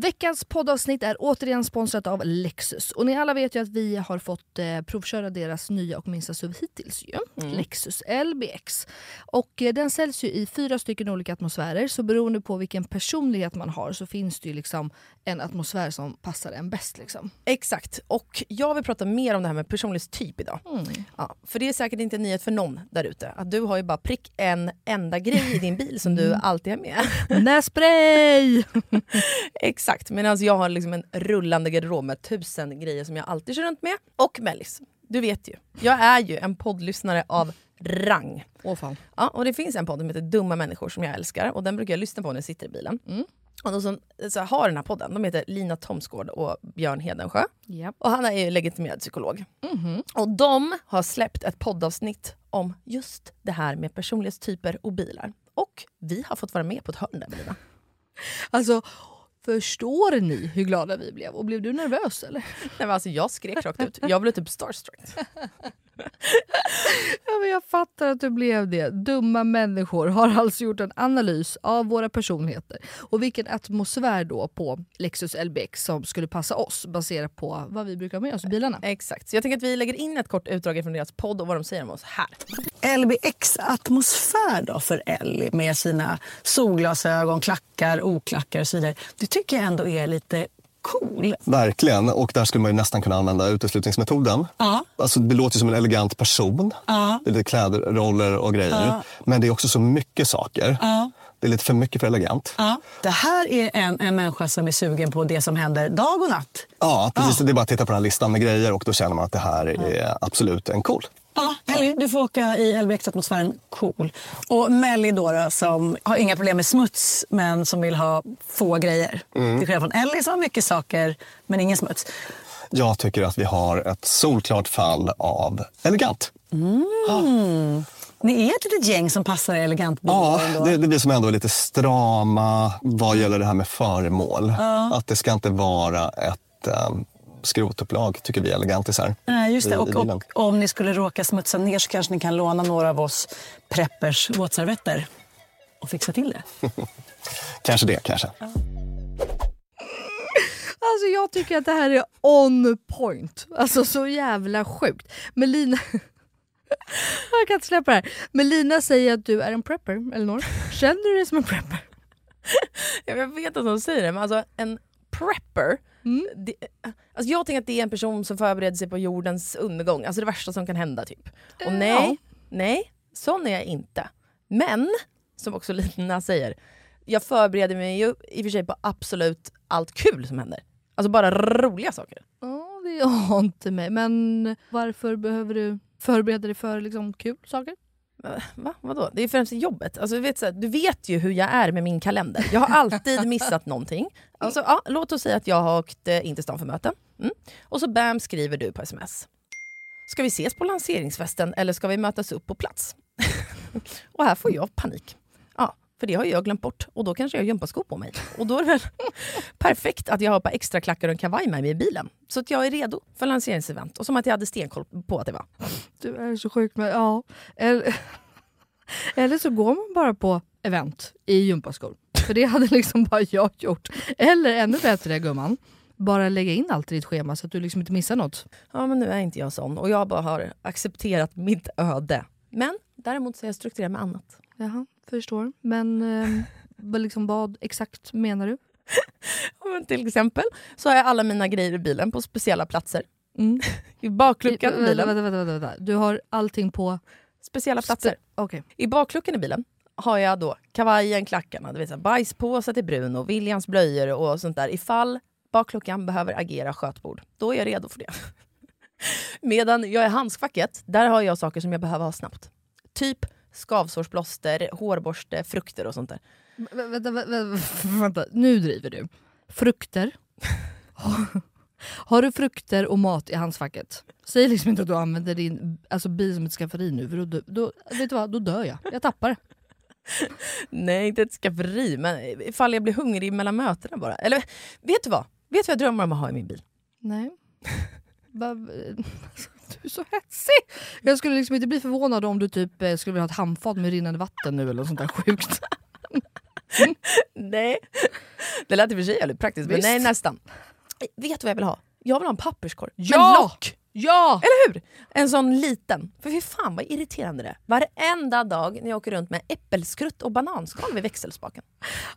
Veckans poddavsnitt är återigen sponsrat av Lexus. Och ni alla vet ju att vi har fått eh, provköra deras nya och minsta SUV hittills. Ju. Lexus LBX. Och eh, den säljs ju i fyra stycken olika atmosfärer. Så beroende på vilken personlighet man har så finns det ju liksom en atmosfär som passar en bäst. Liksom. Exakt. Och jag vill prata mer om det här med personlighetstyp idag. Mm. Ja, för det är säkert inte en nyhet för någon där ute. Att du har ju bara prick en enda grej i din bil som du alltid har med. Nässpray! Exakt, medan jag har liksom en rullande garderob med tusen grejer som jag alltid kör runt med. Och Mellis, du vet ju, jag är ju en poddlyssnare av rang. Åh fan. Ja, och det finns en podd som heter Dumma människor som jag älskar och den brukar jag lyssna på när jag sitter i bilen. Mm. Och de som så här, har den här podden de heter Lina Thomsgård och Björn Hedensjö. Japp. Och han är ju legitimerad psykolog. Mhm. Och de har släppt ett poddavsnitt om just det här med personlighetstyper och bilar. Och vi har fått vara med på ett hörn där Melina. Alltså, förstår ni hur glada vi blev? Och blev du nervös eller? Nej, men alltså, jag skrek rakt ut. Jag blev typ starstruck. Ja, men jag fattar att du blev det. Dumma människor har alltså gjort en analys av våra personligheter och vilken atmosfär då på Lexus LBX som skulle passa oss baserat på vad vi brukar ha med oss i bilarna. Exakt, så jag tänker att vi lägger in ett kort utdrag från deras podd och vad de säger om oss här. LBX-atmosfär då för Ellie med sina solglasögon, klackar, oklackar och så vidare. Det tycker jag ändå är lite cool. Verkligen, och där skulle man ju nästan kunna använda uteslutningsmetoden. Ja. Alltså, det låter som en elegant person. Ja. Det är lite klädroller och grejer. Ja. Men det är också så mycket saker. Ja. Det är lite för mycket för elegant. Ja, det här är en, en människa som är sugen på det som händer dag och natt. Ja, precis. Det är bara att titta på den här listan med grejer och då känner man att det här är absolut en cool. Ja, Ellie, du får åka i LBX-atmosfären. Cool. Och Melly då, då, som har inga problem med smuts men som vill ha få grejer. Mm. Till skillnad från Ellie som har mycket saker men ingen smuts. Jag tycker att vi har ett solklart fall av elegant. Mm. Ni är ett litet gäng som passar elegant Ja, det, det är vi som ändå lite strama vad gäller det här med föremål. Ja. Att det ska inte vara ett um, skrotupplag, tycker vi elegantisar. Nej, just det. i- Och, och om ni skulle råka smutsa ner så kanske ni kan låna några av oss preppers våtservetter och fixa till det. Kanske det, kanske. Alltså jag tycker att det här är on point. Alltså så jävla sjukt. Melina... jag kan inte släppa det här. Melina säger att du är en prepper, Elinor. Känner du dig som en prepper? Ja, Jag vet att de säger det, men alltså en prepper, det, alltså jag tänker att det är en person som förbereder sig på jordens undergång, alltså det värsta som kan hända typ. Och Eh, nej, ja. nej, sån är jag inte. Men, som också Lina säger, jag förbereder mig ju i och för sig på absolut allt kul som händer. Alltså bara roliga saker. Ja, det har inte mig. Men varför behöver du förbereda dig för liksom, kul saker? Va? Vadå? Det är främst jobbet. Alltså, du, vet, så här, du vet ju hur jag är med min kalender. Jag har alltid missat någonting. Alltså, ja, låt oss säga att jag har åkt eh, in till stan för möte. Mm. Och så bam skriver du på sms. Ska vi ses på lanseringsfesten eller ska vi mötas upp på plats? och här får jag panik. För det har jag glömt bort och då kanske jag har gympaskor på mig. Och då är det väl perfekt att jag har ett par extra klackar och en kavaj med mig i bilen. Så att jag är redo för lanseringsevent. Och som att jag hade stenkoll på att det var. Du är så sjuk. Men, ja. eller, eller så går man bara på event i gympaskor. För det hade liksom bara jag gjort. Eller ännu bättre gumman, bara lägga in allt i ditt schema så att du liksom inte missar något. Ja men nu är inte jag sån och jag bara har accepterat mitt öde. Men däremot så är jag strukturerad med annat. Jaha, förstår. Men eh, liksom, vad exakt menar du? Men till exempel så har jag alla mina grejer i bilen på speciella platser. Mm. I bakluckan i bilen. vänta, vänta, vänta, vänta. Du har allting på... Speciella platser. Okej. I bakluckan i bilen har jag då kavajen, klackarna, du vet, så här, bajspåsar till Bruno, Williams blöjor och sånt där. Ifall bakluckan behöver agera skötbord, då är jag redo för det. Medan jag är handskfacket, där har jag saker som jag behöver ha snabbt. Typ skavsårsplåster, hårborste, frukter och sånt där. Vä- Vänta, vä- vä- vänta, nu driver du. Frukter. Har du frukter och mat i handskfacket? Säg liksom inte att du använder din alltså, bil som ett skafferi nu, för då, då, vet du vad, då dör jag. Jag tappar det. Nej, inte ett skafferi, men ifall jag blir hungrig mellan mötena bara. Eller vet du vad? Vet du vad jag drömmer om att ha i min bil? Nej. Bara, du är så hetsig! Jag skulle liksom inte bli förvånad om du typ eh, skulle vilja ha ett handfat med rinnande vatten nu eller något sånt där sjukt. Nej. Det lät i och för sig jävligt praktiskt, men Visst. nej nästan. Vet du vad jag vill ha? Jag vill ha en papperskorg Ja! lock. Ja! Eller hur? En sån liten. För fy fan vad irriterande det är. Varenda dag när jag åker runt med äppelskrutt och bananskal vid växelspaken.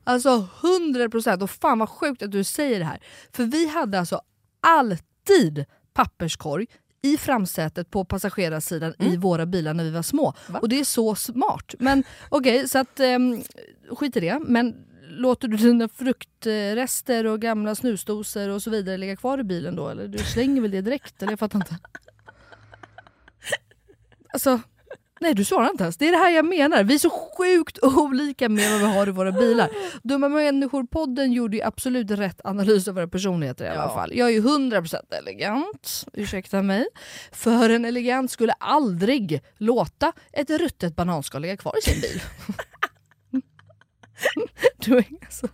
Alltså 100% och fan vad sjukt att du säger det här. För vi hade alltså alltid papperskorg i framsätet på passagerarsidan i våra bilar när vi var små. Och det är så smart. Men okej, så att um, skit i det. Men låter du dina fruktrester och gamla snusdosor och så vidare ligga kvar i bilen då? Eller du slänger väl det direkt? Eller jag fattar inte. Alltså, nej du svarar inte ens. Det är det här jag menar. Vi är så sjukt olika med vad vi har i våra bilar. Dumma människor-podden gjorde ju absolut rätt analys av våra personligheter i alla Ja. fall. Jag är ju 100% elegant, ursäkta mig. För en elegant skulle aldrig låta ett ruttet bananskal ligga kvar i sin bil. du är alltså.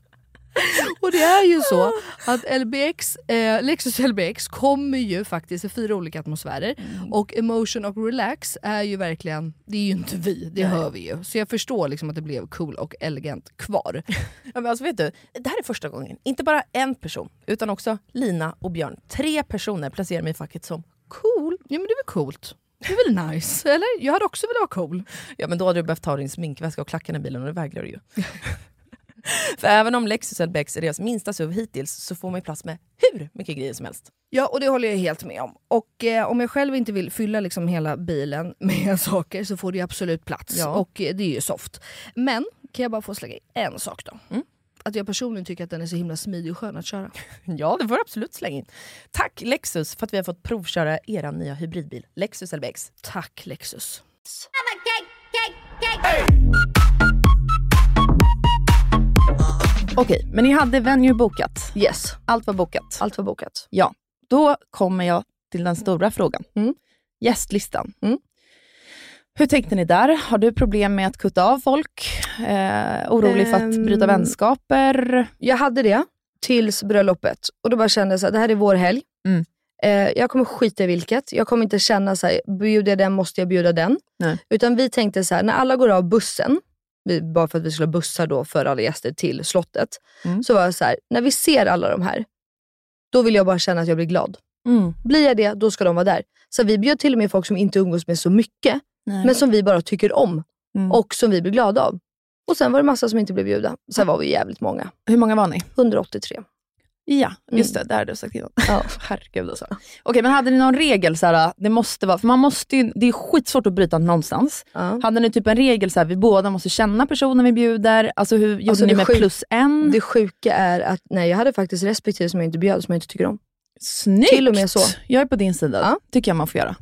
Och det är ju så att LBX, eh, Lexus LBX kommer ju faktiskt i fyra olika atmosfärer och emotion och relax är ju verkligen, det är ju inte vi, det hör vi ju. Så jag förstår liksom att det blev cool och elegant kvar. Ja, men alltså, vet du, det här är första gången, inte bara en person, utan också Lina och Björn. Tre personer placerar mig i facket som cool. Ja men det är väl coolt? Det är väl nice? Eller? Jag hade också velat vara cool. Ja men då hade du behövt ta din sminkväska och klackarna i bilen och det vägrar du ju. För även om Lexus LBX är deras minsta SUV hittills så får man ju plats med hur mycket grejer som helst. Ja, och det håller jag helt med om. Och eh, om jag själv inte vill fylla liksom hela bilen med saker så får det ju absolut plats. Ja. Och eh, det är ju soft. Men Kan jag bara få slänga in en sak då? Mm. Att jag personligen tycker att den är så himla smidig och skön att köra. Ja, det får du absolut slänga in. Tack Lexus för att vi har fått provköra er nya hybridbil. Lexus LBX. Tack Lexus. Okej, men ni hade venue bokat. Yes. Allt var bokat. Allt var bokat. Ja, då kommer jag till den stora frågan. Mm. Gästlistan. Mm. Hur tänkte ni där? Har du problem med att kutta av folk? Eh, orolig för att Ehm. bryta vänskaper? Jag hade det tills bröllopet och då bara kände jag så här, det här är vår helg. Mm. Eh, jag kommer skita i vilket. Jag kommer inte känna så här, bjuder jag den måste jag bjuda den. Nej. Utan vi tänkte så här, när alla går av bussen, vi, bara för att vi skulle ha bussar då för alla gäster till slottet. Mm. Så var jag så här, när vi ser alla de här, då vill jag bara känna att jag blir glad. Mm. Blir jag det, då ska de vara där. Så vi bjöd till och med folk som inte umgås med så mycket, Nej. men som vi bara tycker om Mm. och som vi blir glada av. Och sen var det massa som inte blev bjudna. Sen var vi jävligt många. Hur många var ni? 183. Ja, just Mm. det. Där hade du sagt innan. Ja. Herregud alltså. Okej, men hade ni någon regel? Så här, det måste vara, för man måste ju, det är skitsvårt att bryta någonstans. Ja. Hade ni typ en regel, så här, vi båda måste känna personen vi bjuder? Alltså hur gjorde Alltså, ni det med sjuk- plus en? Det sjuka är att nej, jag hade faktiskt respektive som jag inte bjöd, som jag inte tycker om. Snyggt! Till och med så. Jag är på din sida. Ja. tycker jag man får göra.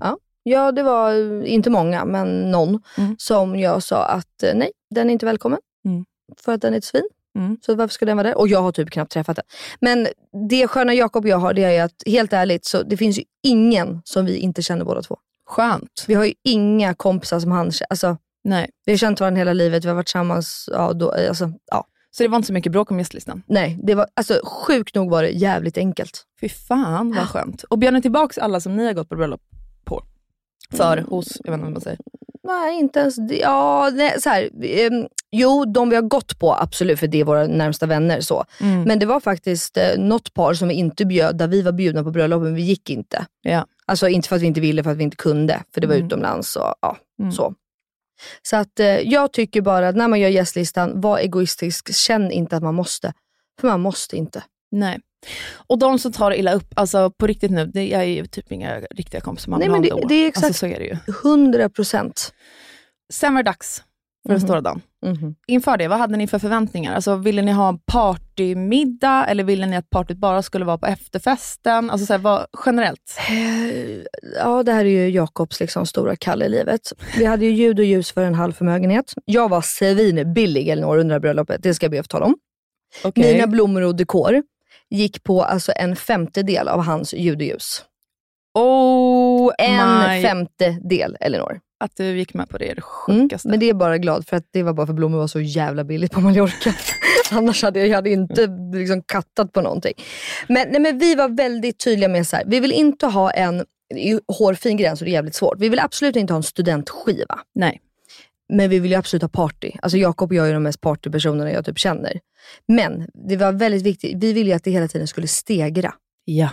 Ja, det var eh, inte många, men någon Mm. som jag sa att eh, nej, den är inte välkommen. Mm. För att den är ett svin. Mm. Så varför ska den vara där? Och jag har typ knappt träffat den. Men det sköna Jakob och jag har, det är att helt ärligt, så det finns ju ingen som vi inte känner båda två. Skönt. Vi har ju inga kompisar som han alltså, Nej. Vi har känt varandra hela livet, vi har varit tillsammans, ja, då, alltså, ja. Så det var inte så mycket bråk om gästlistan? Nej, det var, alltså, sjukt nog var det jävligt enkelt. Fy fan vad skönt. Och bjöd ni tillbaka alla som ni har gått på bröllop på? För, hos, jag vet inte vad man säger. Nej, inte ens. Ja, nej, så här, ehm, jo, de vi har gått på, absolut, för det är våra närmsta vänner. så. Mm. Men det var faktiskt eh, något par som vi inte bjöd, där vi var bjudna på bröllop, men vi gick inte. Ja. Alltså inte för att vi inte ville, för att vi inte kunde, för det var Mm. utomlands. Och, ja, Mm. så. så att eh, jag tycker bara att när man gör gästlistan, var egoistisk. Känn inte att man måste. För man måste inte. Nej. Och de som tar illa upp, alltså på riktigt nu, det är ju typ inga riktiga kompisar man Nej, men det- det är exakt- Alltså så är det ju. 100 procent. Sen var det dags för den Mhm. stora dagen. Inför det, vad hade ni för förväntningar? Alltså, ville ni ha en partymiddag eller ville ni att partyt bara skulle vara på efterfesten? Alltså, så här, vad, generellt. Eh, Ja, det här är ju Jakobs liksom stora kall i livet. Vi hade ju ljud och ljus för en halv förmögenhet. Jag var svinbillig Elinor under det här bröllopet, det ska jag be att tala om. Okej. Mina blommor och dekor gick på alltså en femtedel av hans ljud och ljus. Oh En my... femtedel Elinor. Att du gick med på det är det Mm, sjukaste. men det är bara glad för att det var bara för blommor var så jävla billigt på Mallorca. Annars hade jag, jag hade inte liksom kattat på någonting. Men, nej, men vi var väldigt tydliga med så här. vi vill inte ha en hårfin gräns och det är jävligt svårt. Vi vill absolut inte ha en studentskiva. Nej. Men vi vill ju absolut ha party. Alltså Jakob och jag är de mest partypersonerna jag typ känner. Men det var väldigt viktigt, vi ville ju att det hela tiden skulle stegra. Ja.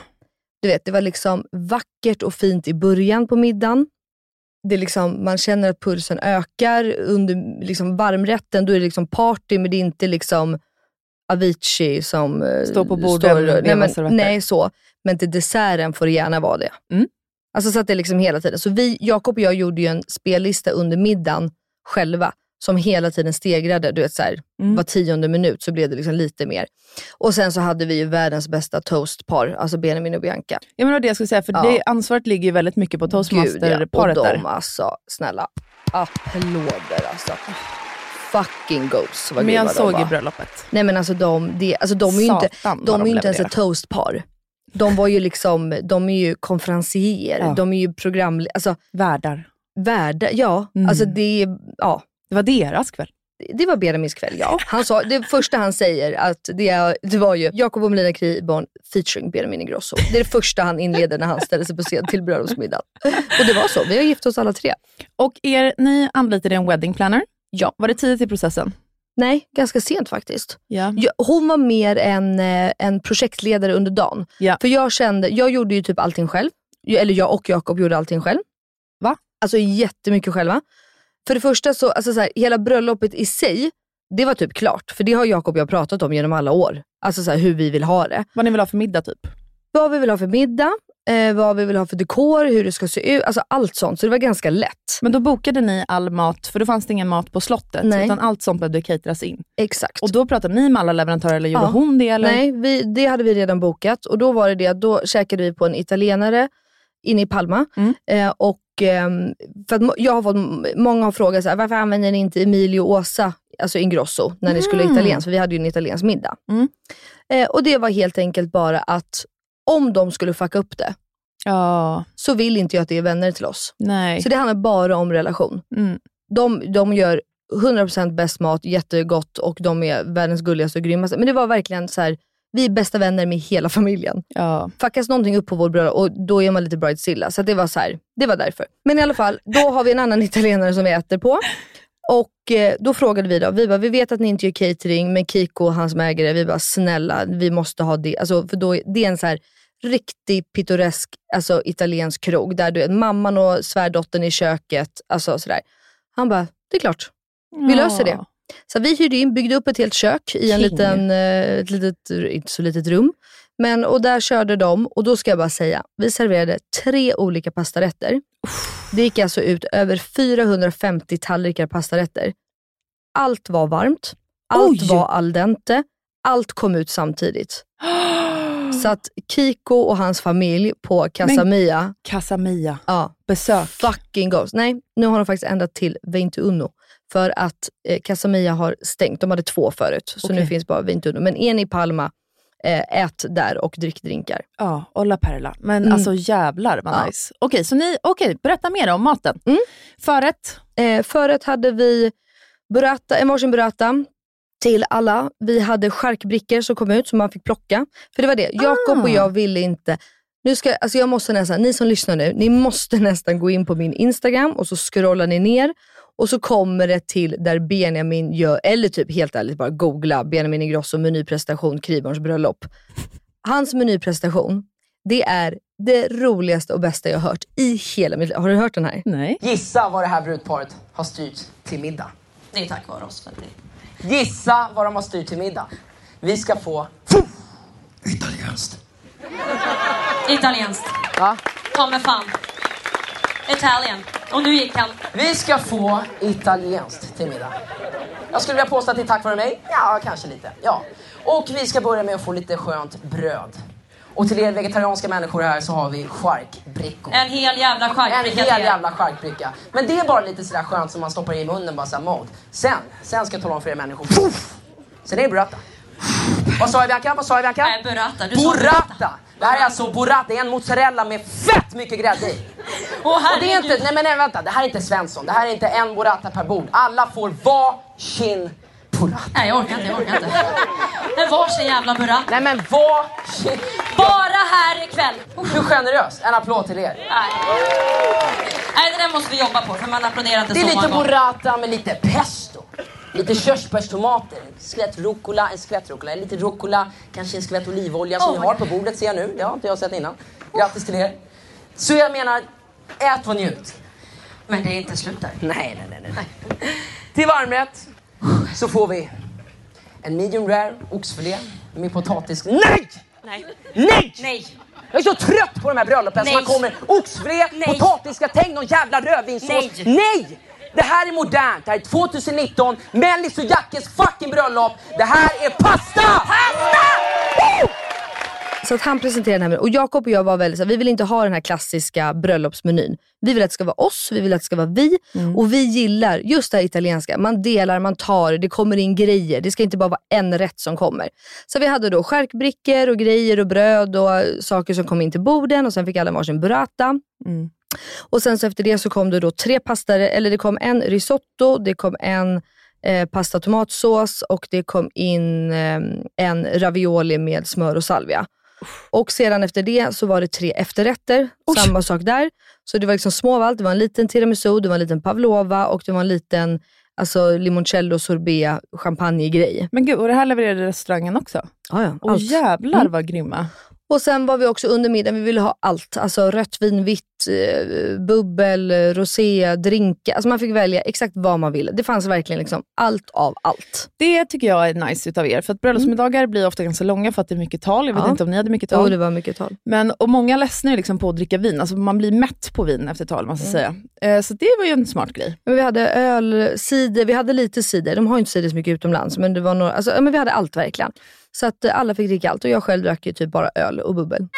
Du vet, det var liksom vackert och fint i början på middagen. Det är liksom, man känner att pulsen ökar. Under liksom varmrätten då är det liksom party, men det är inte liksom Avicii som eh, Står på borden, står- vevar nej, men, nej, så. Men till desserten får det gärna vara det. Mm. Alltså så att det liksom hela tiden. Så vi, Jakob och jag gjorde ju en spellista under middagen själva som hela tiden stegrade. Du vet, så här, Mm. Var tionde minut så blev det liksom lite mer. Och sen så hade vi ju världens bästa toastpar, alltså Benjamin och Bianca. Ja, men det jag skulle säga, för Ja. det ansvaret ligger ju väldigt mycket på Gud, ja. toastmaster-paret Och där. de alltså, snälla, applåder alltså. Fucking ghosts vad Men jag såg de var. i bröllopet. Nej men alltså de, de, alltså, de är ju inte, de är ju inte ens ett toastpar. De var ju liksom, de är ju konferencier, Ja. de är ju program, alltså Värdar. Värda, ja. Mm. Alltså det, ja. Det var deras kväll. Det var Benjamins kväll, ja. Han sa, det första han säger att det, det var ju Jakob och Melina Kriborn featuring Benjamin Ingrosso. Det är det första han inleder när han ställer sig på scen till bröllopsmiddagen. Och det var så, vi har gift oss alla tre. Och er, ni anlitade en wedding planner. Ja. Var det tidigt i processen? Nej, ganska sent faktiskt. Jag, hon var mer en, eh, en projektledare under dagen. Ja. För jag kände, jag gjorde ju typ allting själv. Eller jag och Jakob gjorde allting själv. Alltså jättemycket själva. För det första så, alltså så här, hela bröllopet i sig, det var typ klart. För det har Jakob och jag pratat om genom alla år. Alltså så här, hur vi vill ha det. Vad ni vill ha för middag typ? Vad vi vill ha för middag. eh, vad vi vill ha för dekor, hur det ska se ut, alltså allt sånt. Så det var ganska lätt. Men då bokade ni all mat, för då fanns det ingen mat på slottet, Nej. utan allt sånt behövde cateras in. Exakt. Och då pratade ni med alla leverantörer, eller gjorde Ja. hon det? Eller? Nej, vi, det hade vi redan bokat och då var det det då käkade vi på en italienare inne i Palma. Mm. Eh, och, för att jag har fått, många har frågat så här, varför använder ni inte Emilio Åsa, alltså Ingrosso, när ni skulle Mm. italienskt? För vi hade ju en italiensk middag. Mm. Eh, och det var helt enkelt bara att om de skulle fucka upp det, Ja, så vill inte jag att det är vänner till oss. nej. Så det handlar bara om relation. Mm. De, de gör 100% bäst mat, jättegott och de är världens gulligaste och grymmaste. Men det var verkligen så här, vi är bästa vänner med hela familjen. Ja. Fuckas någonting upp på vår bröllop och då är man lite bridezilla. Så det var så här, det var därför. Men i alla fall, då har vi en annan italienare som vi äter på. Och eh, då frågade vi då, vi bara, vi vet att ni inte gör catering, men Kiko, han som äger det, vi bara snälla, vi måste ha det. Alltså, för då, är- det är en så här riktig pittoresk alltså, italiensk krog, där du är mamman och svärdottern i köket. Alltså, sådär. Han bara, det är klart, vi löser det. Så vi hyrde in, byggde upp ett helt kök i en King. liten, eh, ett litet, inte så litet rum. Men, och där körde de, och då ska jag bara säga, vi serverade tre olika pastarätter. Det gick alltså ut över 450 tallrikar pastarätter. Allt var varmt, allt Oj! var al dente, allt kom ut samtidigt. Så att Kiko och hans familj på Casamia, Casamia. ja, Besök. fucking ghost. Nej, nu har de faktiskt ändrat till 21. För att eh, Casamia har stängt. De hade två förut, så nu Okej. finns bara 21. Men ni i Palma, eh, ät där och drick drinkar. Ja, Olla Perla. Men Mm. alltså jävlar vad Ja. nice. Okej, så ni, okej, berätta mer om maten. Mm. Förrätt? Eh, förut hade vi burrata, en varsin burrata till alla. Vi hade charkbrickor som kom ut som man fick plocka. För det var det, Jakob Ah. och jag ville inte nu ska, alltså jag måste nästan, ni som lyssnar nu, ni måste nästan gå in på min Instagram och så scrollar ni ner och så kommer det till där Benjamin gör, eller typ helt ärligt bara googla Benjamin Ingrosso menyprestation Kriborns bröllop. Hans menyprestation, det är det roligaste och bästa jag har hört i hela mitt liv. Har du hört den här? Nej. Gissa vad det här brudparet har styrt till middag. Det är tack vare oss. För det. Gissa vad de har styrt till middag. Vi ska få italienskt. Italienskt. Va? Ta mig fan. Italien. Och nu gick han. Vi ska få italienskt till middag. Jag skulle vilja påstå att det är tack vare mig. Ja, kanske lite. Ja. Och vi ska börja med att få lite skönt bröd. Och till er vegetarianska människor här så har vi charkbrickor. En hel jävla En charkbricka till hel jävla charkbricka. Men det är bara lite sådär skönt som man stoppar i munnen bara såhär mod. Sen, sen ska jag tala om för er människor. Sen är det burrata. Vad sa jag Bianca? Vad sa jag Bianca? Nej, burrata. Du Burrata! Det här är alltså burrata, det är en mozzarella med fett mycket grädde i. Åh Och det är inte, nej men nej, vänta, det här är inte Svensson. Det här är inte en burrata per bord. Alla får varsin burrata. Nej, jag orkar inte. Jag orkar inte. En varsin jävla burrata. Nej men varsin... Bara här ikväll. Hur generöst? En applåd till er. Nej. Nej, det där måste vi jobba på för man applåderar inte Det är så lite många gånger. burrata med lite pesto. Lite körsbärstomater, skvätt rucola, en skvätt rucola, lite rucola, kanske en skvätt olivolja som Oh ni har på bordet ser jag nu. Det har inte jag sett innan. Grattis till er. Så jag menar, ät och njut. Men det är inte slut där. Nej, nej, nej, nej. Till varmrätt så får vi en medium rare oxfilé med potatis. Nej! Nej. Nej! Nej. Jag är så trött på de här bröllopen som man kommer oxfilé, potatisgratäng, någon jävla rödvinssås. Nej. Nej! Det här är modernt, det här är 2019, Mellis och Jackes fucking bröllop. Det här är pasta! Pasta! Woo! Så att han presenterade den här. Och Jakob och jag var väldigt så här, vi vill inte ha den här klassiska bröllopsmenyn. Vi vill att det ska vara oss, vi vill att det ska vara vi. Och vi gillar just det här italienska. Man delar, man tar, det kommer in grejer. Det ska inte bara vara en rätt som kommer. Så vi hade då skärkbrickor och grejer och bröd och saker som kom in till borden och sen fick alla varsin burrata. Mm. Och sen så efter det så kom det då tre pastor, eller det kom en risotto, det kom en eh, pasta tomatsås och det kom in eh, en ravioli med smör och salvia. Och sedan efter det så var det tre efterrätter, samma sak där. Så det var liksom små av allt. Det var en liten tiramisu, det var en liten pavlova och det var en liten alltså, limoncello sorbet champagnegrej. Men gud, och det här levererade restaurangen också? Ja, ja, allt. jävlar Mm. vad grymma. Och sen var vi också under middagen, vi ville ha allt. Alltså rött vin, vitt, eh, bubbel, rosé, drinkar. Alltså man fick välja exakt vad man ville. Det fanns verkligen liksom allt av allt. Det tycker jag är nice utav er. För att bröllopsmiddagar blir ofta ganska långa för att det är mycket tal. Jag vet Ja. inte om ni hade mycket tal. Jo, det var mycket tal. Men, och många ledsnar liksom på att dricka vin. Alltså man blir mätt på vin efter tal, måste jag säga. Eh, så det var ju en smart grej. Men vi hade öl, cider, vi hade lite cider. De har ju inte cider så mycket utomlands, men, det var några, alltså, men vi hade allt verkligen. Så att eh, alla fick dricka allt och jag själv drack ju typ bara öl och bubbel.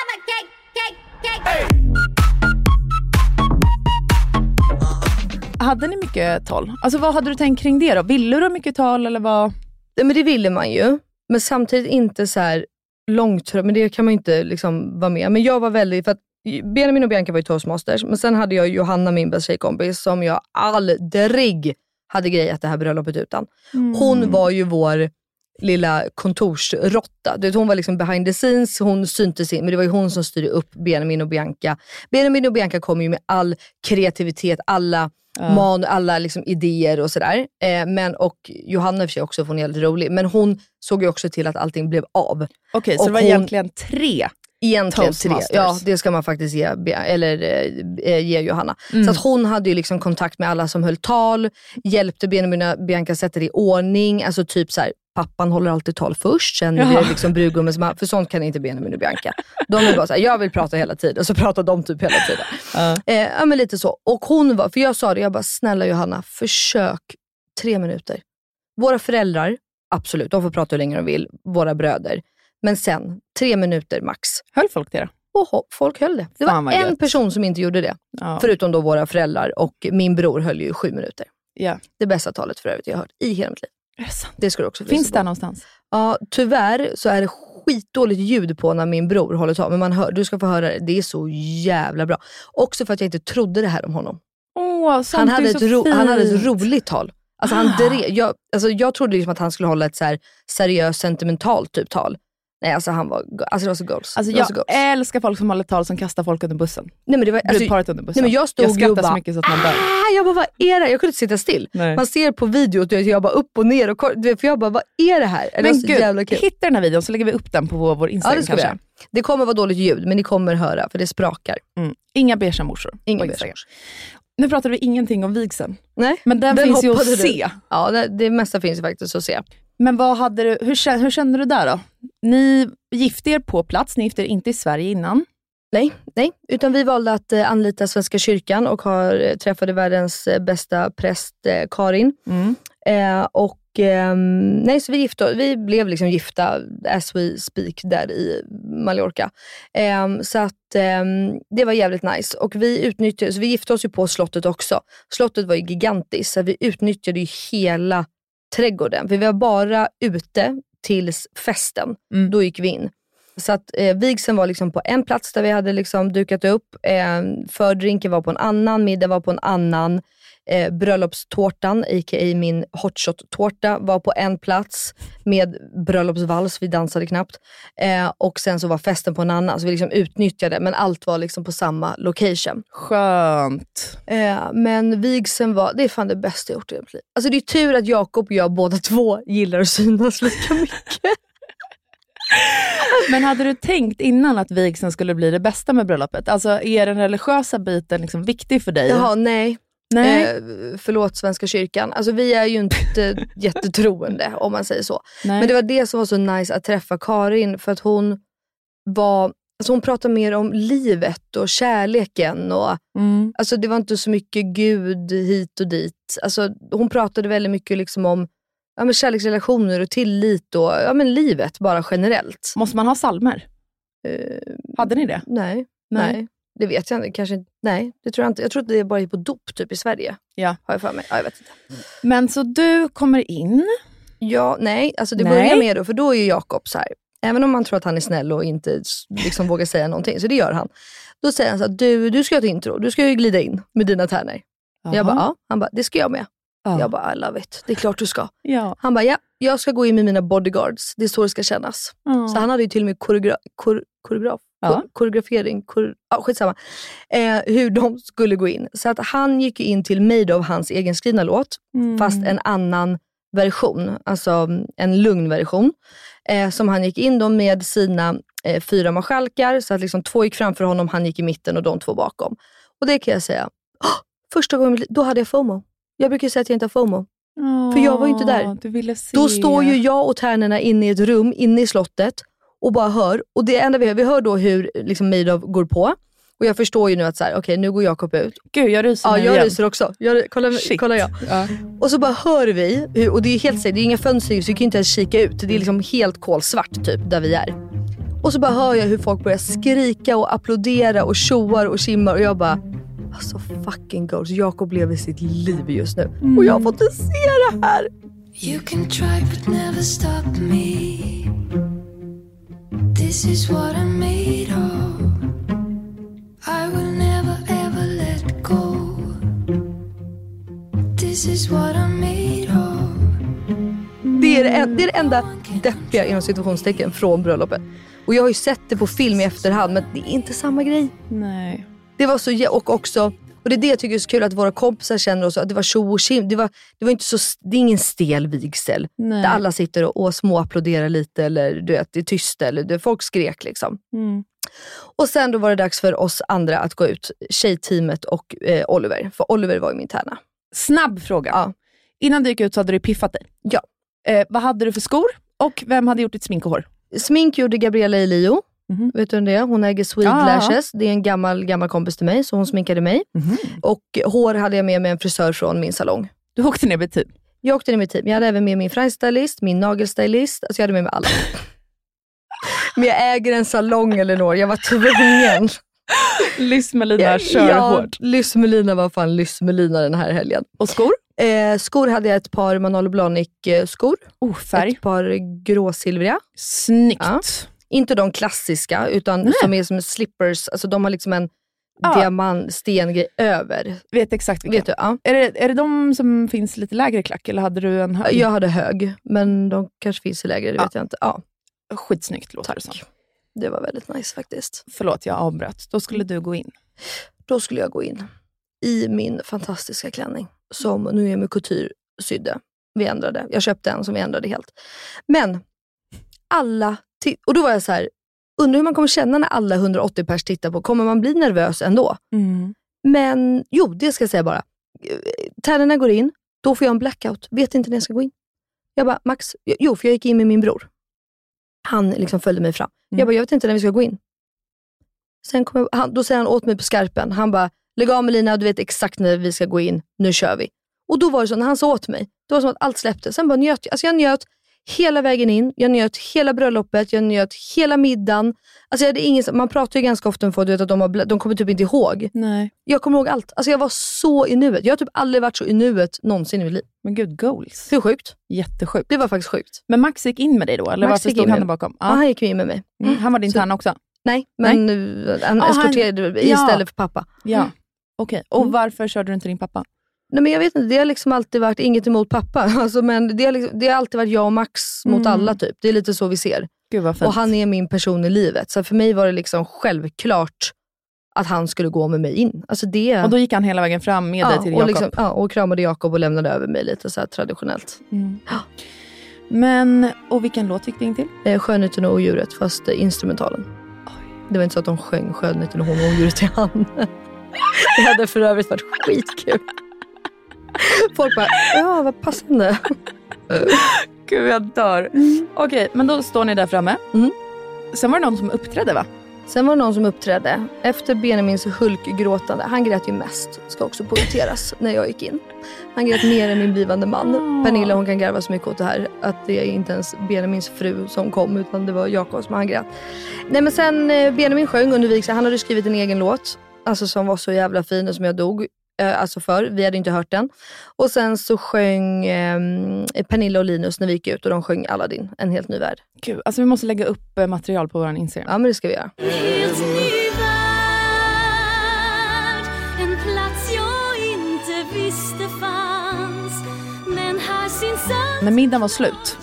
Hade ni mycket tal? Alltså vad hade du tänkt kring det då? Ville du ha mycket tal eller vad? Ja, men det ville man ju, men samtidigt inte så här långt, men det kan man ju inte liksom vara med. Men jag var väldigt, för att Benjamin och Bianca var ju toastmasters, men sen hade jag Johanna, min bästa tjejkompis, som jag aldrig hade grejat det här bröllopet utan. Hon var ju vår lilla kontorsrotta. Du vet, hon var liksom behind the scenes, hon syntes in, men det var ju hon som styrde upp Benjamin och Bianca. Benjamin och Bianca kom ju med all kreativitet, alla Ja. man, alla liksom idéer och sådär. Eh, men, och Johanna i och för sig också, för hon är väldigt rolig, men hon såg ju också till att allting blev av. Okej, så Och det var hon- egentligen tre Egentligen tre. Ja, det ska man faktiskt ge, eller, eh, ge Johanna. Mm. Så att hon hade ju liksom kontakt med alla som höll tal, hjälpte Benjamin och Bianca sätta det i ordning. Alltså typ så här, pappan håller alltid tal först, sen är det liksom brudgummens mamma. För sånt kan inte Benjamin och Bianca. De är bara såhär, jag vill prata hela tiden. Och så pratar de typ hela tiden. Eh, ja men lite så. Och hon var, för jag sa det, jag bara snälla Johanna, försök tre minuter. Våra föräldrar, absolut, de får prata hur länge de vill. Våra bröder. Men sen, tre minuter max. Höll folk det då? Och folk höll det. Det Fan, var en gött. person som inte gjorde det. Ja. Förutom då våra föräldrar och min bror höll ju sju minuter. Ja. Det bästa talet för övrigt jag har hört i hela mitt liv. Det ska du också Finns det någonstans? Ja, tyvärr så är det skitdåligt ljud på när min bror håller tal. Men man hör, du ska få höra det. Det är så jävla bra. Också för att jag inte trodde det här om honom. Åh, Han hade, ett ro, han hade ett roligt tal. Alltså han drev, jag, alltså jag trodde liksom att han skulle hålla ett så seriöst sentimentalt typ tal. Nej, alltså han var, alltså det var så goals. Alltså det jag goals. älskar folk som håller tal som kastar folk under bussen. Nej, men det var, alltså, Brudparet under bussen. Nej, men jag stod jag ju skrattar och bara, så mycket så att man dör. Ah, jag bara, vad är det? Jag kunde inte sitta still. Nej. Man ser på videot, vet, jag bara upp och ner. Och, för jag bara, vad är det här? Det Men så jävla gud, kul. hitta den här videon så lägger vi upp den på vår, vår Ja, Instagram det ska vi kanske. göra. Det kommer vara dåligt ljud, men ni kommer höra, för det sprakar. Mm. Inga beiga morsor Inga på. Nu pratade vi ingenting om vigseln. Nej, Men den, finns ju att se. Ja, det, det mesta finns ju faktiskt att se. Men vad hade du, hur, hur kände du där då? Ni gifte er på plats, ni gifte er inte i Sverige innan. Nej, nej, utan vi valde att eh, anlita Svenska kyrkan och har, eh, träffade världens eh, bästa präst eh, Karin. Mm. Eh, och ehm, nej, så vi, gifte, vi blev liksom gifta as we speak där i Mallorca. Ehm, så att ehm, det var jävligt nice. Och vi utnyttjade, så vi gifte oss ju på slottet också. Slottet var ju gigantiskt, så vi utnyttjade ju hela trädgården. För vi var bara ute tills festen. Mm. Då gick vi in. Så att eh, vigseln var liksom på en plats där vi hade liksom dukat upp. Eh, fördrinken var på en annan, middag var på en annan. Eh, bröllopstårtan, a.k.a. min hotshot-tårta, var på en plats med bröllopsvals, vi dansade knappt. Eh, och sen så var festen på en annan, så vi liksom utnyttjade, men allt var liksom på samma location. Skönt. Eh, men vigseln var, det är fan det bästa jag gjort i mitt liv. Alltså det är tur att Jakob och jag båda två gillar att synas lika mycket. Men hade du tänkt innan att vigseln skulle bli det bästa med bröllopet? Alltså är den religiösa biten liksom viktig för dig? Jaha, nej. Nej. Eh, förlåt Svenska kyrkan. Alltså vi är ju inte jättetroende om man säger så. Nej. Men det var det som var så nice att träffa Karin för att hon var Alltså hon pratade mer om livet och kärleken. Och, Mm. alltså det var inte så mycket Gud hit och dit. Alltså hon pratade väldigt mycket liksom om ja, men kärleksrelationer och tillit och ja, men livet bara generellt. Måste man ha salmer? Eh, Hade ni det? nej, Nej. nej. Det vet jag inte. Kanske, nej, det tror jag inte. Jag tror att det bara är på dop typ i Sverige. Ja. Har jag för mig. Ja, jag vet inte. Men så du kommer in. Ja, nej. Alltså det Nej. börjar med då, för då är ju Jakob så här. Även om man tror att han är snäll och inte liksom vågar säga någonting, så det gör han. Då säger han så här, du, du ska göra ett intro. Du ska ju glida in med dina tärnor. Jag bara, ja. Han bara, det ska jag med. Ja. Jag bara, I love it. Det är klart du ska. Ja. Han bara, ja, jag ska gå in med mina bodyguards. Det är så det ska kännas. Ja. Så han hade ju till och med koreogra kor koreograf, Ja. ko koreografering, kor ja, skitsamma, eh, hur de skulle gå in. Så att han gick in till Made of hans egenskrivna låt, Mm. fast en annan version, alltså en lugn version. Eh, som han gick in då med sina eh, fyra marskalkar, så att liksom två gick framför honom, han gick i mitten och de två bakom. Och det kan jag säga, åh, första gången, då hade jag FOMO. Jag brukar säga att jag inte har FOMO. För jag var ju inte där. Då står ju jag och tärnorna inne i ett rum, inne i slottet och bara hör. Och det enda vi hör, vi hör då hur liksom Madoff går på. Och jag förstår ju nu att så här, okej nu går Jakob ut. Gud, jag ryser Ja, nu jag igen. ryser också. Jag, kolla, Shit. kolla jag. Ja. Och så bara hör vi, hur, och det är helt säkert, det är inga fönster så vi kan inte ens kika ut. Det är liksom helt kolsvart typ där vi är. Och så bara hör jag hur folk börjar skrika och applådera och tjoar och kimmar och jag bara Alltså fucking goals, Jakob lever sitt liv just nu. Och jag får inte se det här. You can try but never stop me. This is what I'm made of. I will never ever let go. This is what I'm made of. Det är det, det är det enda deppiga inom situationstecken från bröllopet. Och jag har ju sett det på film i efterhand men det är inte samma grej. Nej. Det var så, och också, och det är det jag tycker är så kul att våra kompisar känner också, att det var tjo och tjim. Det, var, det, var inte så, det är ingen stel vigsel. Nej. Där alla sitter och, och småapplåderar lite eller du vet, det är tyst eller det, folk skrek liksom. Mm. Och sen då var det dags för oss andra att gå ut, tjejteamet och eh, Oliver. För Oliver var ju min tärna. Snabb fråga. Innan du gick ut så hade du piffat dig. Ja. Eh, vad hade du för skor? Och vem hade gjort ditt smink och hår? Smink gjorde Gabriella Elio. Vet du vem det är? Hon äger Sweet Ja, ja, ja. Lashes. Det är en gammal, gammal kompis till mig, så hon sminkade mig. Och hår hade jag med mig en frisör från min salong. Du åkte ner med team? Jag åkte ner med team. Jag hade även med min frajstylist, min nagelstylist. Alltså jag hade med mig alla. Men jag äger en salong Elinor. Jag var tvungen. Lyss Melina kör ja, hårt. Lyss Melina var fan Lyss Melina den här helgen. Och skor? Eh, skor hade jag ett par Manolo Blahnik-skor. Oh, färg. Ett par gråsilvriga. Snyggt. Inte de klassiska, utan Nej. som är som slippers. Alltså de har liksom en Ja. diamant, stengrej över. Vet exakt vilka. Vet du? Ja. Är, det, är det de som finns lite lägre klack eller hade du en hög? Jag hade hög, men de kanske finns i lägre, det vet jag inte. Ja. Skitsnyggt låter det som. Det var väldigt nice faktiskt. Förlåt, jag avbröt. Då skulle du gå in. Då skulle jag gå in i min fantastiska klänning som Noemi Couture sydde. Vi ändrade. Jag köpte en som vi ändrade helt. Men alla, och då var jag så här, undrar hur man kommer känna när alla 180 pers tittar på. Kommer man bli nervös ändå? Men jo, det ska jag säga bara. Tärnorna går in, då får jag en blackout. Vet inte när jag ska gå in. Jag bara, Max, jo för jag gick in med min bror. Han liksom följde mig fram. Jag bara, jag vet inte när vi ska gå in. Sen kom jag, han, då säger han åt mig på skarpen. Han bara, lägg av med Lina, du vet exakt när vi ska gå in. Nu kör vi. Och då var det så, när han sa åt mig, det var som att allt släppte. Sen bara njöt jag. Alltså jag njöt hela vägen in. Jag njöt hela bröllopet, jag njöt hela middagen. Alltså jag hade ingen, man pratar ju ganska ofta med folk, du vet att de, har, de kommer typ inte ihåg. Nej. Jag kommer ihåg allt. Alltså jag var så i nuet. Jag har typ aldrig varit så i nuet någonsin i mitt liv. Men gud, goals. Hur sjukt? Jättesjukt. Det var faktiskt sjukt. Men Max gick in med dig då? Eller Max varför stod han bakom? Ja. han gick in med mig. Mm. Han var din Så- också? Nej, men eh, han Ah, han- eskorterade Ja. istället för pappa. Ja. Okej, och varför körde du inte din pappa? Nej, men jag vet inte, det har liksom alltid varit inget emot pappa. Alltså, men det har, liksom, det har alltid varit jag och Max mot Mm. alla. typ. Det är lite så vi ser. Och han är min person i livet. Så för mig var det liksom självklart att han skulle gå med mig in. Alltså det... Och då gick han hela vägen fram med dig till Jakob? liksom, ja, och kramade Jakob och lämnade över mig lite så traditionellt. Mm. Men, och vilken låt gick det in till? Eh, Skönheten och odjuret, fast eh, instrumentalen. Det var inte så att de sjöng Skönheten och hon och odjuret till han. Det hade för övrigt varit skitkul. Folk bara, ja vad passande. Gud, jag dör. Okej, men då står ni där framme. Mm. Sen var det någon som uppträdde va? Sen var det någon som uppträdde efter Benjamins hulkgråtande. Han grät ju mest, ska också poängteras, när jag gick in. Han grät mer än min blivande man. Pernilla hon kan garva så mycket åt det här. Att det är inte ens Benjamins fru som kom, utan det var Jakob som han grät. Nej men sen eh, Benjamin sjöng under vigseln. Han hade skrivit en egen låt. Alltså som var så jävla fin och som jag dog. Eh, Alltså för. Vi hade inte hört den. Och sen så sjöng eh, Pernilla och Linus när vi gick ut och de sjöng Aladdin, en helt ny värld. Gud, alltså vi måste lägga upp eh, material på vår Instagram. Ja men det ska vi göra. En plats jag inte visste fanns Men här syns allt När middagen var slut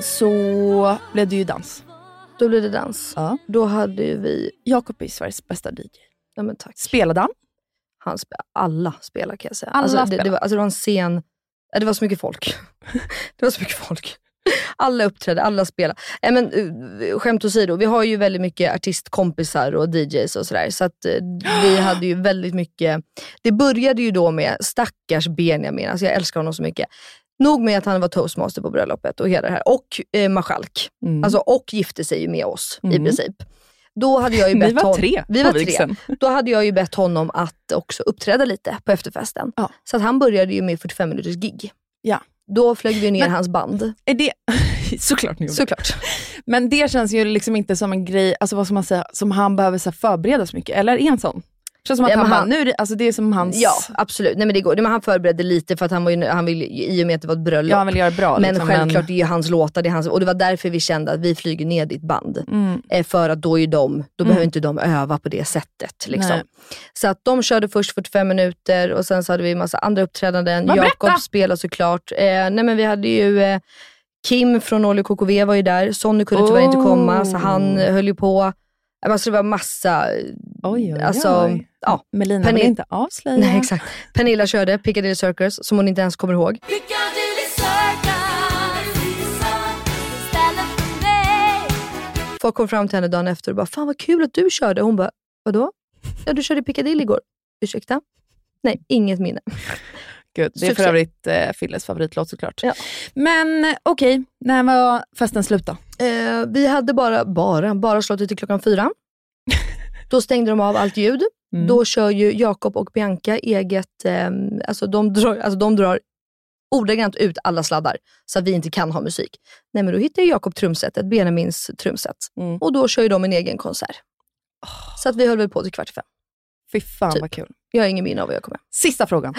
så blev det ju dans. Då blev det dans. Ja. Då hade vi... Jakob är Sveriges bästa DJ. Ja, men tack. Spelade han? Han spe, alla spelar kan jag säga. Alla alltså, det, det, var, alltså, det var en scen det var så mycket folk. det var så mycket folk. Alla uppträdde, alla spelade. Äh, men, uh, skämt åsido, vi har ju väldigt mycket artistkompisar och DJs och sådär. Så att, uh, vi hade ju väldigt mycket. Det började ju då med stackars Benjamin, alltså jag älskar honom så mycket. Nog med att han var toastmaster på bröllopet och hela det här. Och eh, marskalk. Alltså, och gifte sig ju med oss i Mm. princip. Då hade jag ju Ni bett var hon- tre Vi var tre. Då hade jag ju bett honom att också uppträda lite på efterfesten. Så att han började ju med 45 minuters gig. Ja. Då flög vi ner Men- hans band. Är det... Såklart ni gjorde. Såklart. Men det känns ju liksom inte som en grej, alltså vad ska man säga, som han behöver så förbereda så mycket. Eller är han sån? Det känns som att Ja, han, men bara, han- nu alltså det är som hans... Ja, absolut. Nej, men det går. Nej, men han förberedde lite för att han, var ju, han ville, i och med att det var ett bröllop. Ja, han vill göra det bra, Men liksom, självklart, men- det är ju hans låtar. Det är hans, och det var därför vi kände att vi flyger ner ditt band. Mm. Eh, För att då är de, då Mm. behöver inte de öva på det sättet. Liksom. Så att de körde först 45 minuter och sen så hade vi massa andra uppträdanden. Jakob spelade såklart. Eh, nej men vi hade ju eh, Kim från Olly KKV var ju där. Sonny kunde tyvärr inte komma så han Oh. höll ju på. Alltså det var massa... Oj, oj, alltså, oj. Ja. Melina vill Pernilla- inte avslöja. Nej, exakt. Pernilla körde Piccadilly Circus som hon inte ens kommer ihåg. Folk kom fram till henne dagen efter och bara, fan vad kul att du körde. Hon bara, vadå? Ja, du körde Piccadilly igår. Ursäkta? Nej, inget minne. Gud, det är för övrigt eh, Filles favoritlåt såklart. Men eh, okej, när var festen slut då? Eh, vi hade bara, bara, bara slått till klockan fyra. Då stängde de av allt ljud. Mm. Då kör ju Jakob och Bianca eget, eh, alltså, de drar, alltså de drar ordagrant ut alla sladdar så att vi inte kan ha musik. Nej men då hittar Jakob trumsetet, Benjamins trumset. Mm. Och då kör ju de en egen konsert. Så att vi höll väl på till kvart i fem. Fy fan Typ. vad kul. Jag har ingen minne av vad jag kommer. Sista frågan.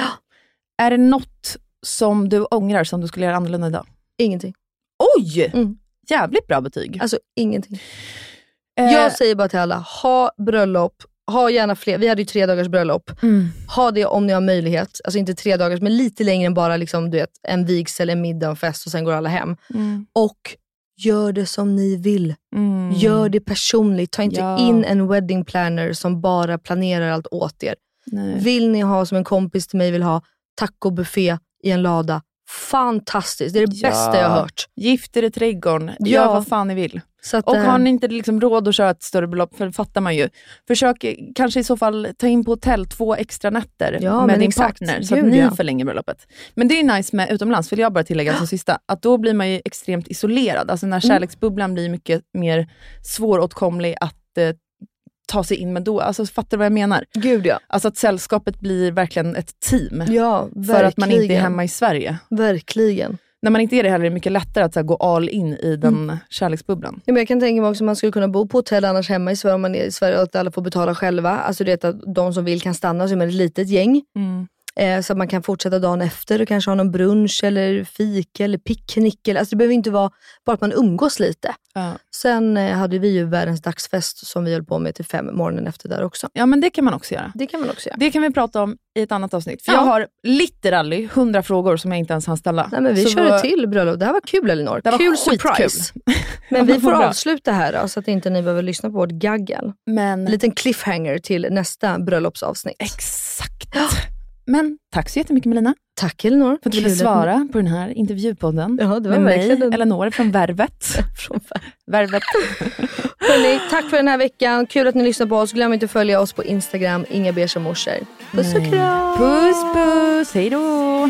Är det något som du ångrar som du skulle göra annorlunda idag? Ingenting. Oj! Jävligt bra betyg. Alltså ingenting. Eh, Jag säger bara till alla, ha bröllop, ha gärna fler. Vi hade ju tre dagars bröllop. Mm. Ha det om ni har möjlighet. Alltså inte tre dagars, men lite längre än bara liksom, du vet, en vigsel, en middag, en fest och sen går alla hem. Mm. Och gör det som ni vill. Mm. Gör det personligt. Ta inte Ja. in en wedding planner som bara planerar allt åt er. Nej. Vill ni ha, som en kompis till mig vill ha, tacobuffé i en lada. Fantastiskt. Det är det bästa jag har hört. Gift er i trädgården. Gör Ja. vad fan ni vill. Att, och eh, har ni inte liksom råd att köra ett större belopp, för det fattar man ju. Försök eh, kanske i så fall ta in på hotell två extra nätter Ja, med din exakt. partner, så att ni ja. förlänger bröllopet. Men det är nice med utomlands, vill jag bara tillägga som sista, att då blir man ju extremt isolerad. Alltså när Mm. kärleksbubblan blir mycket mer svåråtkomlig att eh, ta sig in med då. Alltså, fattar du vad jag menar? Gud ja. Alltså att sällskapet blir verkligen ett team. Ja, För att man inte är hemma i Sverige. Verkligen. När man inte är det heller är det mycket lättare att här, gå all in i den kärleksbubblan. Ja, men jag kan tänka mig också att man skulle kunna bo på hotell annars hemma i Sverige om man är i Sverige och att alla får betala själva. Alltså det att de som vill kan stanna, man ett litet gäng. Mm. Eh, så att man kan fortsätta dagen efter och kanske ha någon brunch eller fika eller picknick. Eller, alltså det behöver inte vara bara att man umgås lite. Ja. Sen eh, hade vi ju världens dagsfest som vi höll på med till fem morgonen efter där också. Ja, men det kan man också göra. Det kan man också göra. Det kan vi prata om i ett annat avsnitt. För Ja. jag har literally hundra frågor som jag inte ens hann ställa. Nej, men vi Så kör vad- ett till bröllop. Det här var kul Elinor. Det var kul skitkul. surprise. Men vi får avsluta här då, så att inte ni behöver lyssna på vårt gaggel. Men... En liten cliffhanger till nästa bröllopsavsnitt. Exakt. Men tack så jättemycket Melina. Tack Elinor. För att du ville svara på den här intervjupodden. Ja, det var med mig, verkligen en- Eleonor från Värvet. Från Värvet. Hörrni, tack för den här veckan. Kul att ni lyssnar på oss. Glöm inte att följa oss på Instagram, inga beiga. Puss och kram! Puss puss, hej då!